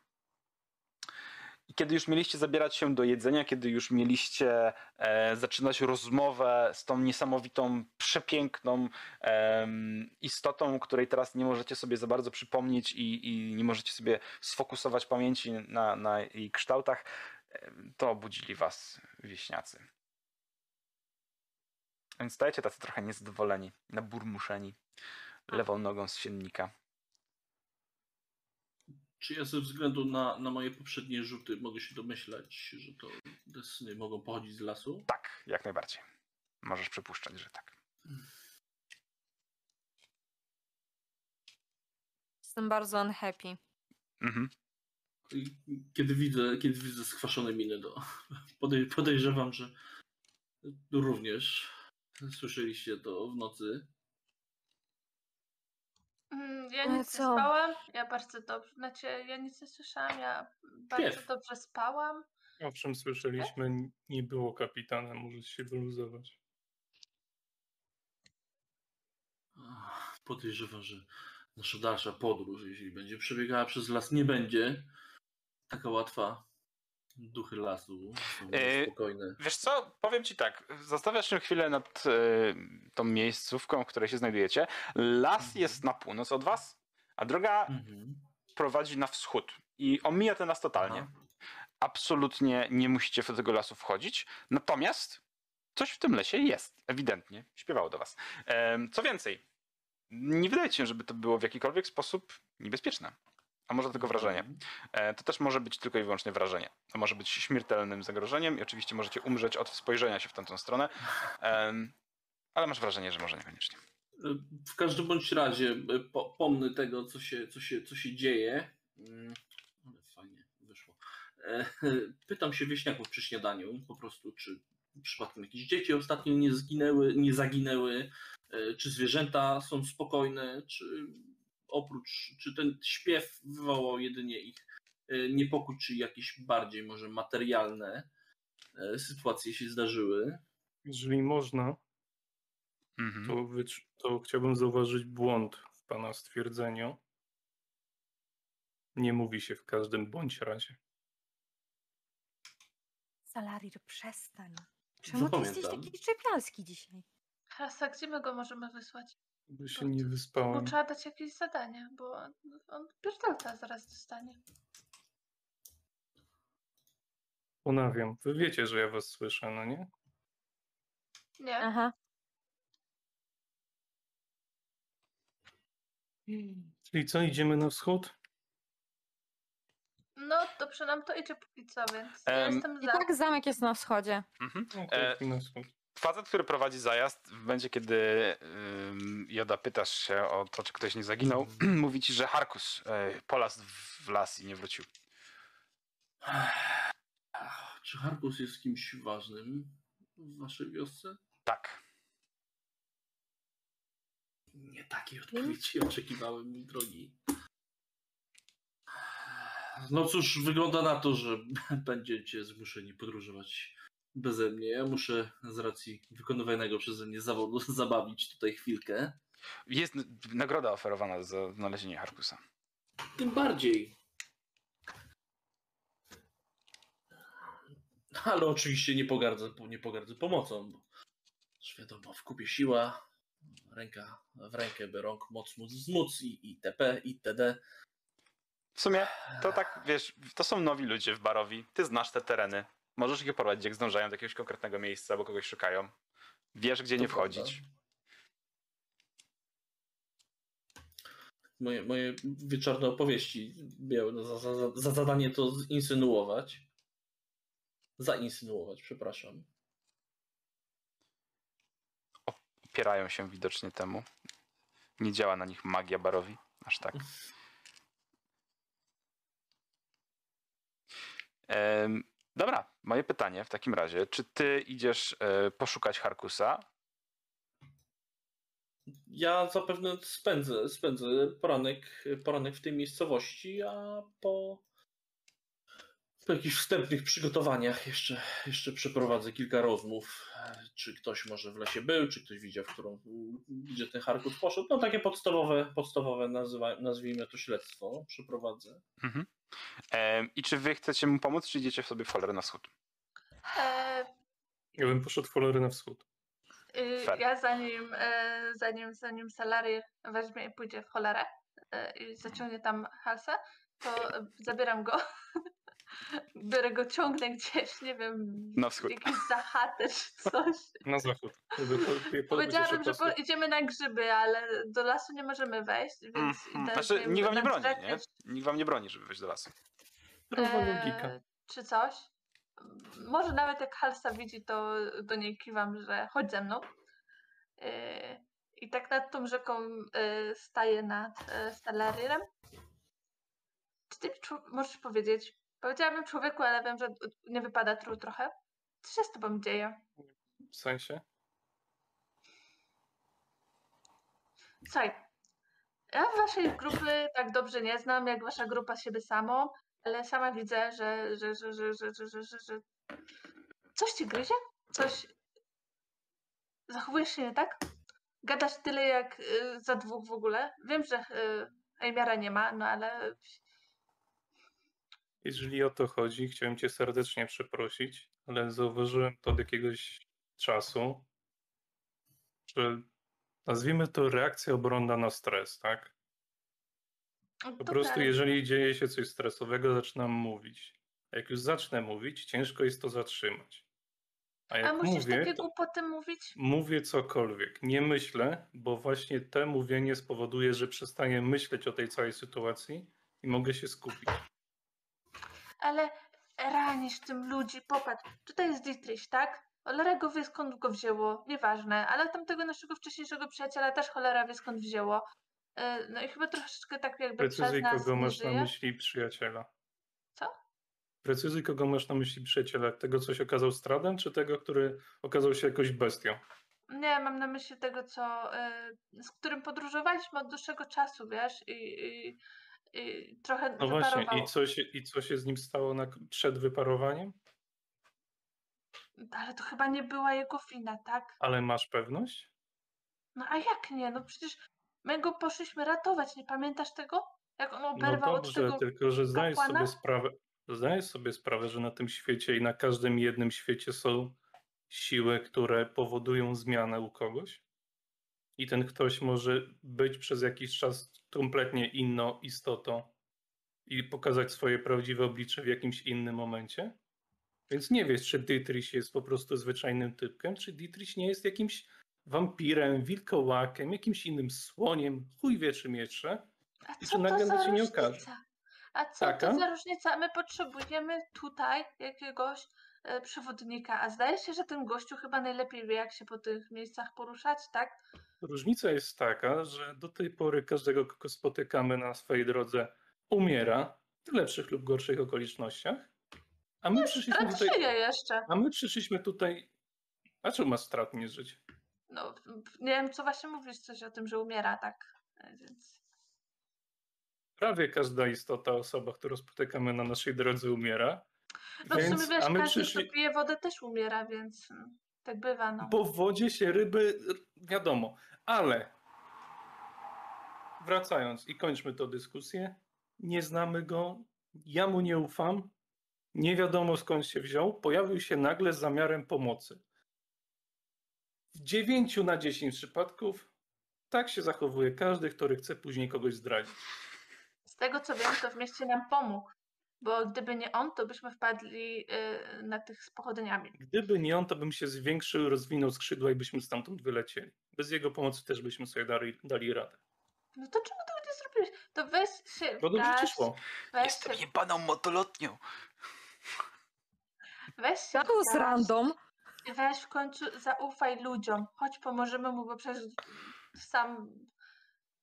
Speaker 1: I kiedy już mieliście zabierać się do jedzenia, kiedy już mieliście e, zaczynać rozmowę z tą niesamowitą, przepiękną em, istotą, której teraz nie możecie sobie za bardzo przypomnieć i, i nie możecie sobie sfokusować pamięci na, na jej kształtach, to obudzili was wieśniacy. Więc stajecie tacy trochę niezadowoleni, naburmuszeni lewą nogą z siennika.
Speaker 5: Czy ja ze względu na, na moje poprzednie rzuty mogę się domyślać, że to te sny mogą pochodzić z lasu?
Speaker 1: Tak, jak najbardziej. Możesz przypuszczać, że tak.
Speaker 2: Jestem bardzo unhappy.
Speaker 1: Mhm.
Speaker 5: Kiedy widzę, kiedy widzę skwaszone miny, to podej, podejrzewam, że również słyszeliście to w nocy.
Speaker 4: Mm, Ja
Speaker 2: Ale
Speaker 4: nic nie
Speaker 2: co?
Speaker 4: spałam, ja bardzo dobrze, znaczy ja nic nie słyszałam, ja bardzo
Speaker 5: Śpiew.
Speaker 4: dobrze spałam.
Speaker 3: Owszem, słyszeliśmy, nie było kapitana, możesz się wyluzować.
Speaker 5: Ach, Podejrzewam, że nasza dalsza podróż, jeśli będzie przebiegała przez las, nie będzie taka łatwa. Duchy lasu są
Speaker 1: Yy,
Speaker 5: spokojne.
Speaker 1: Wiesz co, powiem ci tak, zastanawiasz się chwilę nad e, tą miejscówką, w której się znajdujecie. Las
Speaker 5: Mhm.
Speaker 1: jest na północ od was, a droga
Speaker 5: Mhm.
Speaker 1: prowadzi na wschód i omija ten las totalnie.
Speaker 5: Aha.
Speaker 1: Absolutnie nie musicie do tego lasu wchodzić, natomiast coś w tym lesie jest, ewidentnie, śpiewało do was. Em, Co więcej, nie wydaje się, żeby to było w jakikolwiek sposób niebezpieczne. A może tylko wrażenie. E, To też może być tylko i wyłącznie wrażenie. To może być śmiertelnym zagrożeniem i oczywiście możecie umrzeć od spojrzenia się w tamtą stronę, ale masz wrażenie, że może niekoniecznie.
Speaker 5: W każdym bądź razie e, po, pomny tego, co się, co się, co się dzieje. Mm, Ale fajnie wyszło. E, Pytam się wieśniaków przy śniadaniu po prostu, czy przypadkiem jakieś dzieci ostatnio nie zginęły, nie zaginęły, czy zwierzęta są spokojne, czy oprócz, czy ten śpiew wywołał jedynie ich e, niepokój, czy jakieś bardziej może materialne e, sytuacje się zdarzyły.
Speaker 3: Jeżeli można,
Speaker 1: Mhm.
Speaker 3: to, to chciałbym zauważyć błąd w pana stwierdzeniu. Nie mówi się w każdym bądź razie.
Speaker 2: Salarir, przestań. Czemu ty jesteś taki czepialski dzisiaj?
Speaker 4: Hasa, gdzie my go możemy wysłać?
Speaker 3: Bo się nie
Speaker 4: Bo
Speaker 3: wyspałem.
Speaker 4: trzeba dać jakieś zadanie, bo on, pierdolca zaraz dostanie.
Speaker 3: Ponawiam. Wy wiecie, że ja was słyszę, no nie?
Speaker 4: Nie.
Speaker 2: Aha.
Speaker 3: Czyli co, idziemy na wschód?
Speaker 4: No, dobrze nam to idzie póki co, więc ja
Speaker 1: Em,
Speaker 4: jestem
Speaker 2: I
Speaker 4: za.
Speaker 2: tak zamek jest na wschodzie.
Speaker 1: Mhm.
Speaker 3: No, to
Speaker 1: E,
Speaker 3: na wschód.
Speaker 1: Facet, który prowadzi zajazd, w momencie kiedy ym, Joda pytasz się o to, czy ktoś nie zaginął, mówi ci, że Harkus e, polasł w las i nie wrócił.
Speaker 5: Czy Harkus jest kimś ważnym w waszej wiosce?
Speaker 1: Tak.
Speaker 5: Nie takiej odpowiedzi oczekiwałem, mój drogi. No cóż, wygląda na to, że będziecie zmuszeni podróżować beze mnie. Ja muszę z racji wykonywanego przeze mnie zawodu zabawić tutaj chwilkę.
Speaker 1: Jest nagroda oferowana za znalezienie Harkusa.
Speaker 5: Tym bardziej. Ale oczywiście nie pogardzę, nie pogardzę pomocą, bo wiadomo, w kupie siła, ręka w rękę, by rąk moc móc wzmóc i itp. itd.
Speaker 1: W sumie to tak, wiesz, to są nowi ludzie w Barowi. Ty znasz te tereny. Możesz ich prowadzić, jak zdążają do jakiegoś konkretnego miejsca, albo kogoś szukają. Wiesz, gdzie
Speaker 5: To
Speaker 1: nie
Speaker 5: prawda.
Speaker 1: wchodzić.
Speaker 5: Moje, moje wieczorne opowieści miały za, za, za- za zadanie to zinsynuować. Zainsynuować, przepraszam.
Speaker 1: Opierają się widocznie temu. Nie działa na nich magia Barowi. Aż tak. Em, dobra, moje pytanie w takim razie. Czy ty idziesz e, poszukać Harkusa?
Speaker 5: Ja zapewne spędzę, spędzę poranek, poranek w tej miejscowości, a po, po jakichś wstępnych przygotowaniach jeszcze, jeszcze przeprowadzę kilka rozmów. Czy ktoś może w lesie był, czy ktoś widział, w którą, gdzie ten Harkus poszedł. No takie podstawowe, podstawowe nazywa, nazwijmy to śledztwo przeprowadzę.
Speaker 1: Mhm. I czy wy chcecie mu pomóc, czy idziecie sobie w cholerę na wschód?
Speaker 3: Ja bym poszedł w cholery na wschód.
Speaker 4: y,
Speaker 1: Fair.
Speaker 4: ja zanim, e, zanim, zanim Salary weźmie i pójdzie w cholerę e, i zaciągnie tam Halsa, to zabieram go. Biorę go, ciągnę gdzieś, nie wiem,
Speaker 1: Na wschód.
Speaker 4: jakieś zahatę czy coś.
Speaker 3: Na zachód.
Speaker 4: Powiedziałabym,
Speaker 3: po
Speaker 4: że po, idziemy na grzyby, ale do lasu nie możemy wejść, więc idę
Speaker 1: Znaczy, nikt wam nie broni, nie? Nikt wam nie broni, żeby wejść do lasu.
Speaker 3: Zdrowa
Speaker 4: e,
Speaker 3: logika.
Speaker 4: Czy coś. Może nawet jak Halsa widzi, to do niej kiwam, że chodź ze mną. E, I tak nad tą rzeką e, staję nad e, Stalaryrem. Czy ty możesz powiedzieć? Powiedziałabym człowieku, ale wiem, że nie wypada tru trochę. Co się z tobą dzieje?
Speaker 3: W sensie?
Speaker 4: Słuchaj, ja waszej grupy tak dobrze nie znam, jak wasza grupa siebie samą. ale sama widzę, że, że, że, że, że, że, że, że, że coś ci gryzie? Coś... Zachowujesz się nie tak? Gadasz tyle jak y, za dwóch w ogóle. Wiem, że y, Ejmiara nie ma, no ale
Speaker 3: Jeżeli o to chodzi, chciałem cię serdecznie przeprosić, ale zauważyłem to od jakiegoś czasu, że nazwijmy to reakcja obronna na stres, tak? Po prostu
Speaker 4: ale-
Speaker 3: jeżeli dzieje się coś stresowego, zaczynam mówić. A jak już zacznę mówić, ciężko jest to zatrzymać. A
Speaker 4: A
Speaker 3: jak
Speaker 4: musisz
Speaker 3: mówię,
Speaker 4: takie
Speaker 3: to
Speaker 4: głupoty mówić?
Speaker 3: mówię cokolwiek. Nie myślę, bo właśnie te mówienie spowoduje, że przestaję myśleć o tej całej sytuacji i mogę się skupić.
Speaker 4: Ale ranisz tym ludzi, popatrz. Tutaj jest Dietrich, tak? Cholera go wie skąd go wzięło, nieważne, ale tamtego naszego wcześniejszego przyjaciela też cholera wie skąd wzięło. E, No i chyba troszeczkę tak jakby przez
Speaker 3: Precyzuj,
Speaker 4: nas
Speaker 3: kogo masz na
Speaker 4: żyje.
Speaker 3: myśli przyjaciela.
Speaker 4: Co?
Speaker 3: Precyzuj, kogo masz na myśli przyjaciela. Tego, co się okazał stradem, czy tego, który okazał się jakoś bestią?
Speaker 4: Nie, mam na myśli tego, co, e, z którym podróżowaliśmy od dłuższego czasu, wiesz, i, i, i trochę
Speaker 3: No właśnie, i co, się, i co się z nim stało na, przed wyparowaniem?
Speaker 4: Ale to chyba nie była jego wina, tak?
Speaker 3: Ale masz pewność?
Speaker 4: No a jak nie? No przecież my go poszliśmy ratować, nie pamiętasz tego? Jak on
Speaker 3: No
Speaker 4: oberwał od
Speaker 3: dobrze,
Speaker 4: tego
Speaker 3: tylko że zdajesz
Speaker 4: kapłana?
Speaker 3: sobie sprawę, zdajesz sobie sprawę, że na tym świecie i na każdym jednym świecie są siły, które powodują zmianę u kogoś. I ten ktoś może być przez jakiś czas kompletnie inną istotą i pokazać swoje prawdziwe oblicze w jakimś innym momencie. Więc nie wiesz, czy Dietrich jest po prostu zwyczajnym typkiem, czy Dietrich nie jest jakimś wampirem, wilkołakiem, jakimś innym słoniem, chuj wie czym jeszcze.
Speaker 4: A
Speaker 3: I
Speaker 4: co
Speaker 3: to nagle
Speaker 4: za
Speaker 3: cię nie
Speaker 4: różnica?
Speaker 3: okaże.
Speaker 4: A co
Speaker 3: Taka?
Speaker 4: to za różnica? My potrzebujemy tutaj jakiegoś przewodnika, a zdaje się, że ten gościu chyba najlepiej wie, jak się po tych miejscach poruszać, tak?
Speaker 3: Różnica jest taka, że do tej pory każdego, kogo spotykamy na swojej drodze, umiera w lepszych lub gorszych okolicznościach. A my przyszliśmy
Speaker 4: Strat
Speaker 3: tutaj.
Speaker 4: jeszcze.
Speaker 3: A my przyszliśmy tutaj. A czemu ma strat nie żyć?
Speaker 4: No, nie wiem, co właśnie mówisz, coś o tym, że umiera, tak? E, Więc...
Speaker 3: Prawie każda istota, osoba, którą spotykamy na naszej drodze, umiera.
Speaker 4: No w
Speaker 3: Więc,
Speaker 4: sumie wiesz,
Speaker 3: a my
Speaker 4: każdy,
Speaker 3: przyszli.
Speaker 4: kto pije wodę też umiera, więc tak bywa, no.
Speaker 3: Bo w wodzie się ryby, wiadomo, ale wracając i kończmy tę dyskusję, nie znamy go, ja mu nie ufam, nie wiadomo skąd się wziął, pojawił się nagle z zamiarem pomocy. W 9 na 10 przypadków tak się zachowuje każdy, który chce później kogoś zdradzić.
Speaker 4: Z tego co wiem, to w mieście nam pomógł, bo gdyby nie on, to byśmy wpadli y, na tych z pochodniami.
Speaker 3: Gdyby nie on, to bym się zwiększył, rozwinął skrzydła i byśmy stamtąd wylecieli. Bez jego pomocy też byśmy sobie dali, dali radę.
Speaker 4: No to czemu tego nie zrobiłeś? To weź się
Speaker 3: Bo dobrze ci szło.
Speaker 1: Jestem
Speaker 4: się,
Speaker 1: jebaną motolotnią.
Speaker 4: weź się
Speaker 2: To
Speaker 4: wgaś
Speaker 2: random.
Speaker 4: weź w końcu zaufaj ludziom. Chodź, pomożemy mu, bo przecież sam,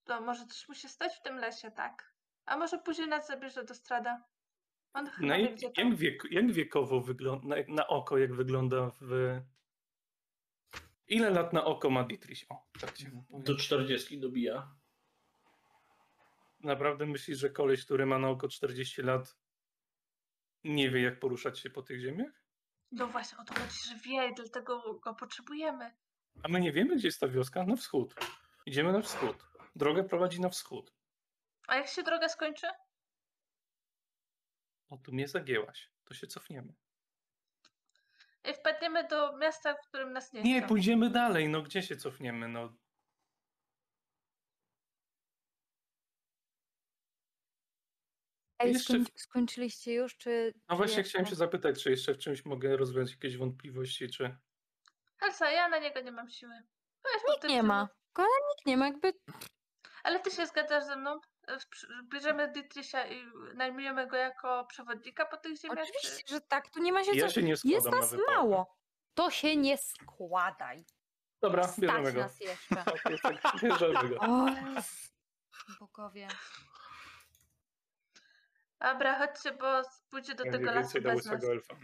Speaker 4: to może coś musi stać w tym lesie, tak? A może później nas zabierze do strada. On chyba
Speaker 3: No i jak, wiek, jak wiekowo wygląda, na, na oko, jak wygląda w... Ile lat na oko ma Dietrich? O, tak się
Speaker 5: Do
Speaker 3: mówi.
Speaker 5: 40 dobija.
Speaker 3: Naprawdę myślisz, że koleś, który ma na oko 40 lat, nie wie, jak poruszać się po tych ziemiach?
Speaker 4: No właśnie, o to chodzi, że wie, dlatego go potrzebujemy.
Speaker 3: A my nie wiemy, gdzie jest ta wioska? Na wschód. Idziemy na wschód. Droga prowadzi na wschód.
Speaker 4: A jak się droga skończy?
Speaker 3: O, tu mnie zagięłaś. To się cofniemy.
Speaker 4: I wpadniemy do miasta, w którym nas nie,
Speaker 3: Nie,
Speaker 4: chcą.
Speaker 3: pójdziemy dalej. No gdzie się cofniemy? No
Speaker 2: Ej,
Speaker 3: Jeszcze
Speaker 2: skoń, skończyliście już, czy...
Speaker 3: No
Speaker 2: czy
Speaker 3: właśnie chciałem się zapytać, czy jeszcze w czymś mogę rozwiązać jakieś wątpliwości, czy...
Speaker 4: Halsa, ja na niego nie mam siły. Weź mu
Speaker 2: Nikt nie ma. Kochani, nikt nie ma, jakby...
Speaker 4: Ale ty się zgadzasz ze mną? Bierzemy Dietricha i najmujemy go jako przewodnika po tych ziemiach?
Speaker 2: Oczywiście, że tak, tu nie ma się
Speaker 3: Ja
Speaker 2: co...
Speaker 3: się nie
Speaker 2: Jest
Speaker 3: na
Speaker 2: nas
Speaker 3: wyprawę.
Speaker 2: mało. To się nie składaj.
Speaker 3: Dobra,
Speaker 2: Stać
Speaker 3: bierzemy go.
Speaker 2: nas jeszcze.
Speaker 3: Tak, tak, bierzemy go.
Speaker 2: O, bogowie.
Speaker 4: Dobra, chodźcie, bo pójdzie do tego lasu bez nas.
Speaker 3: elfa.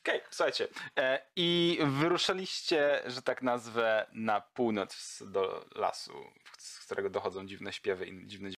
Speaker 1: Okej, słuchajcie. E, I wyruszyliście, że tak nazwę, na północ do lasu, z którego dochodzą dziwne śpiewy i dziwne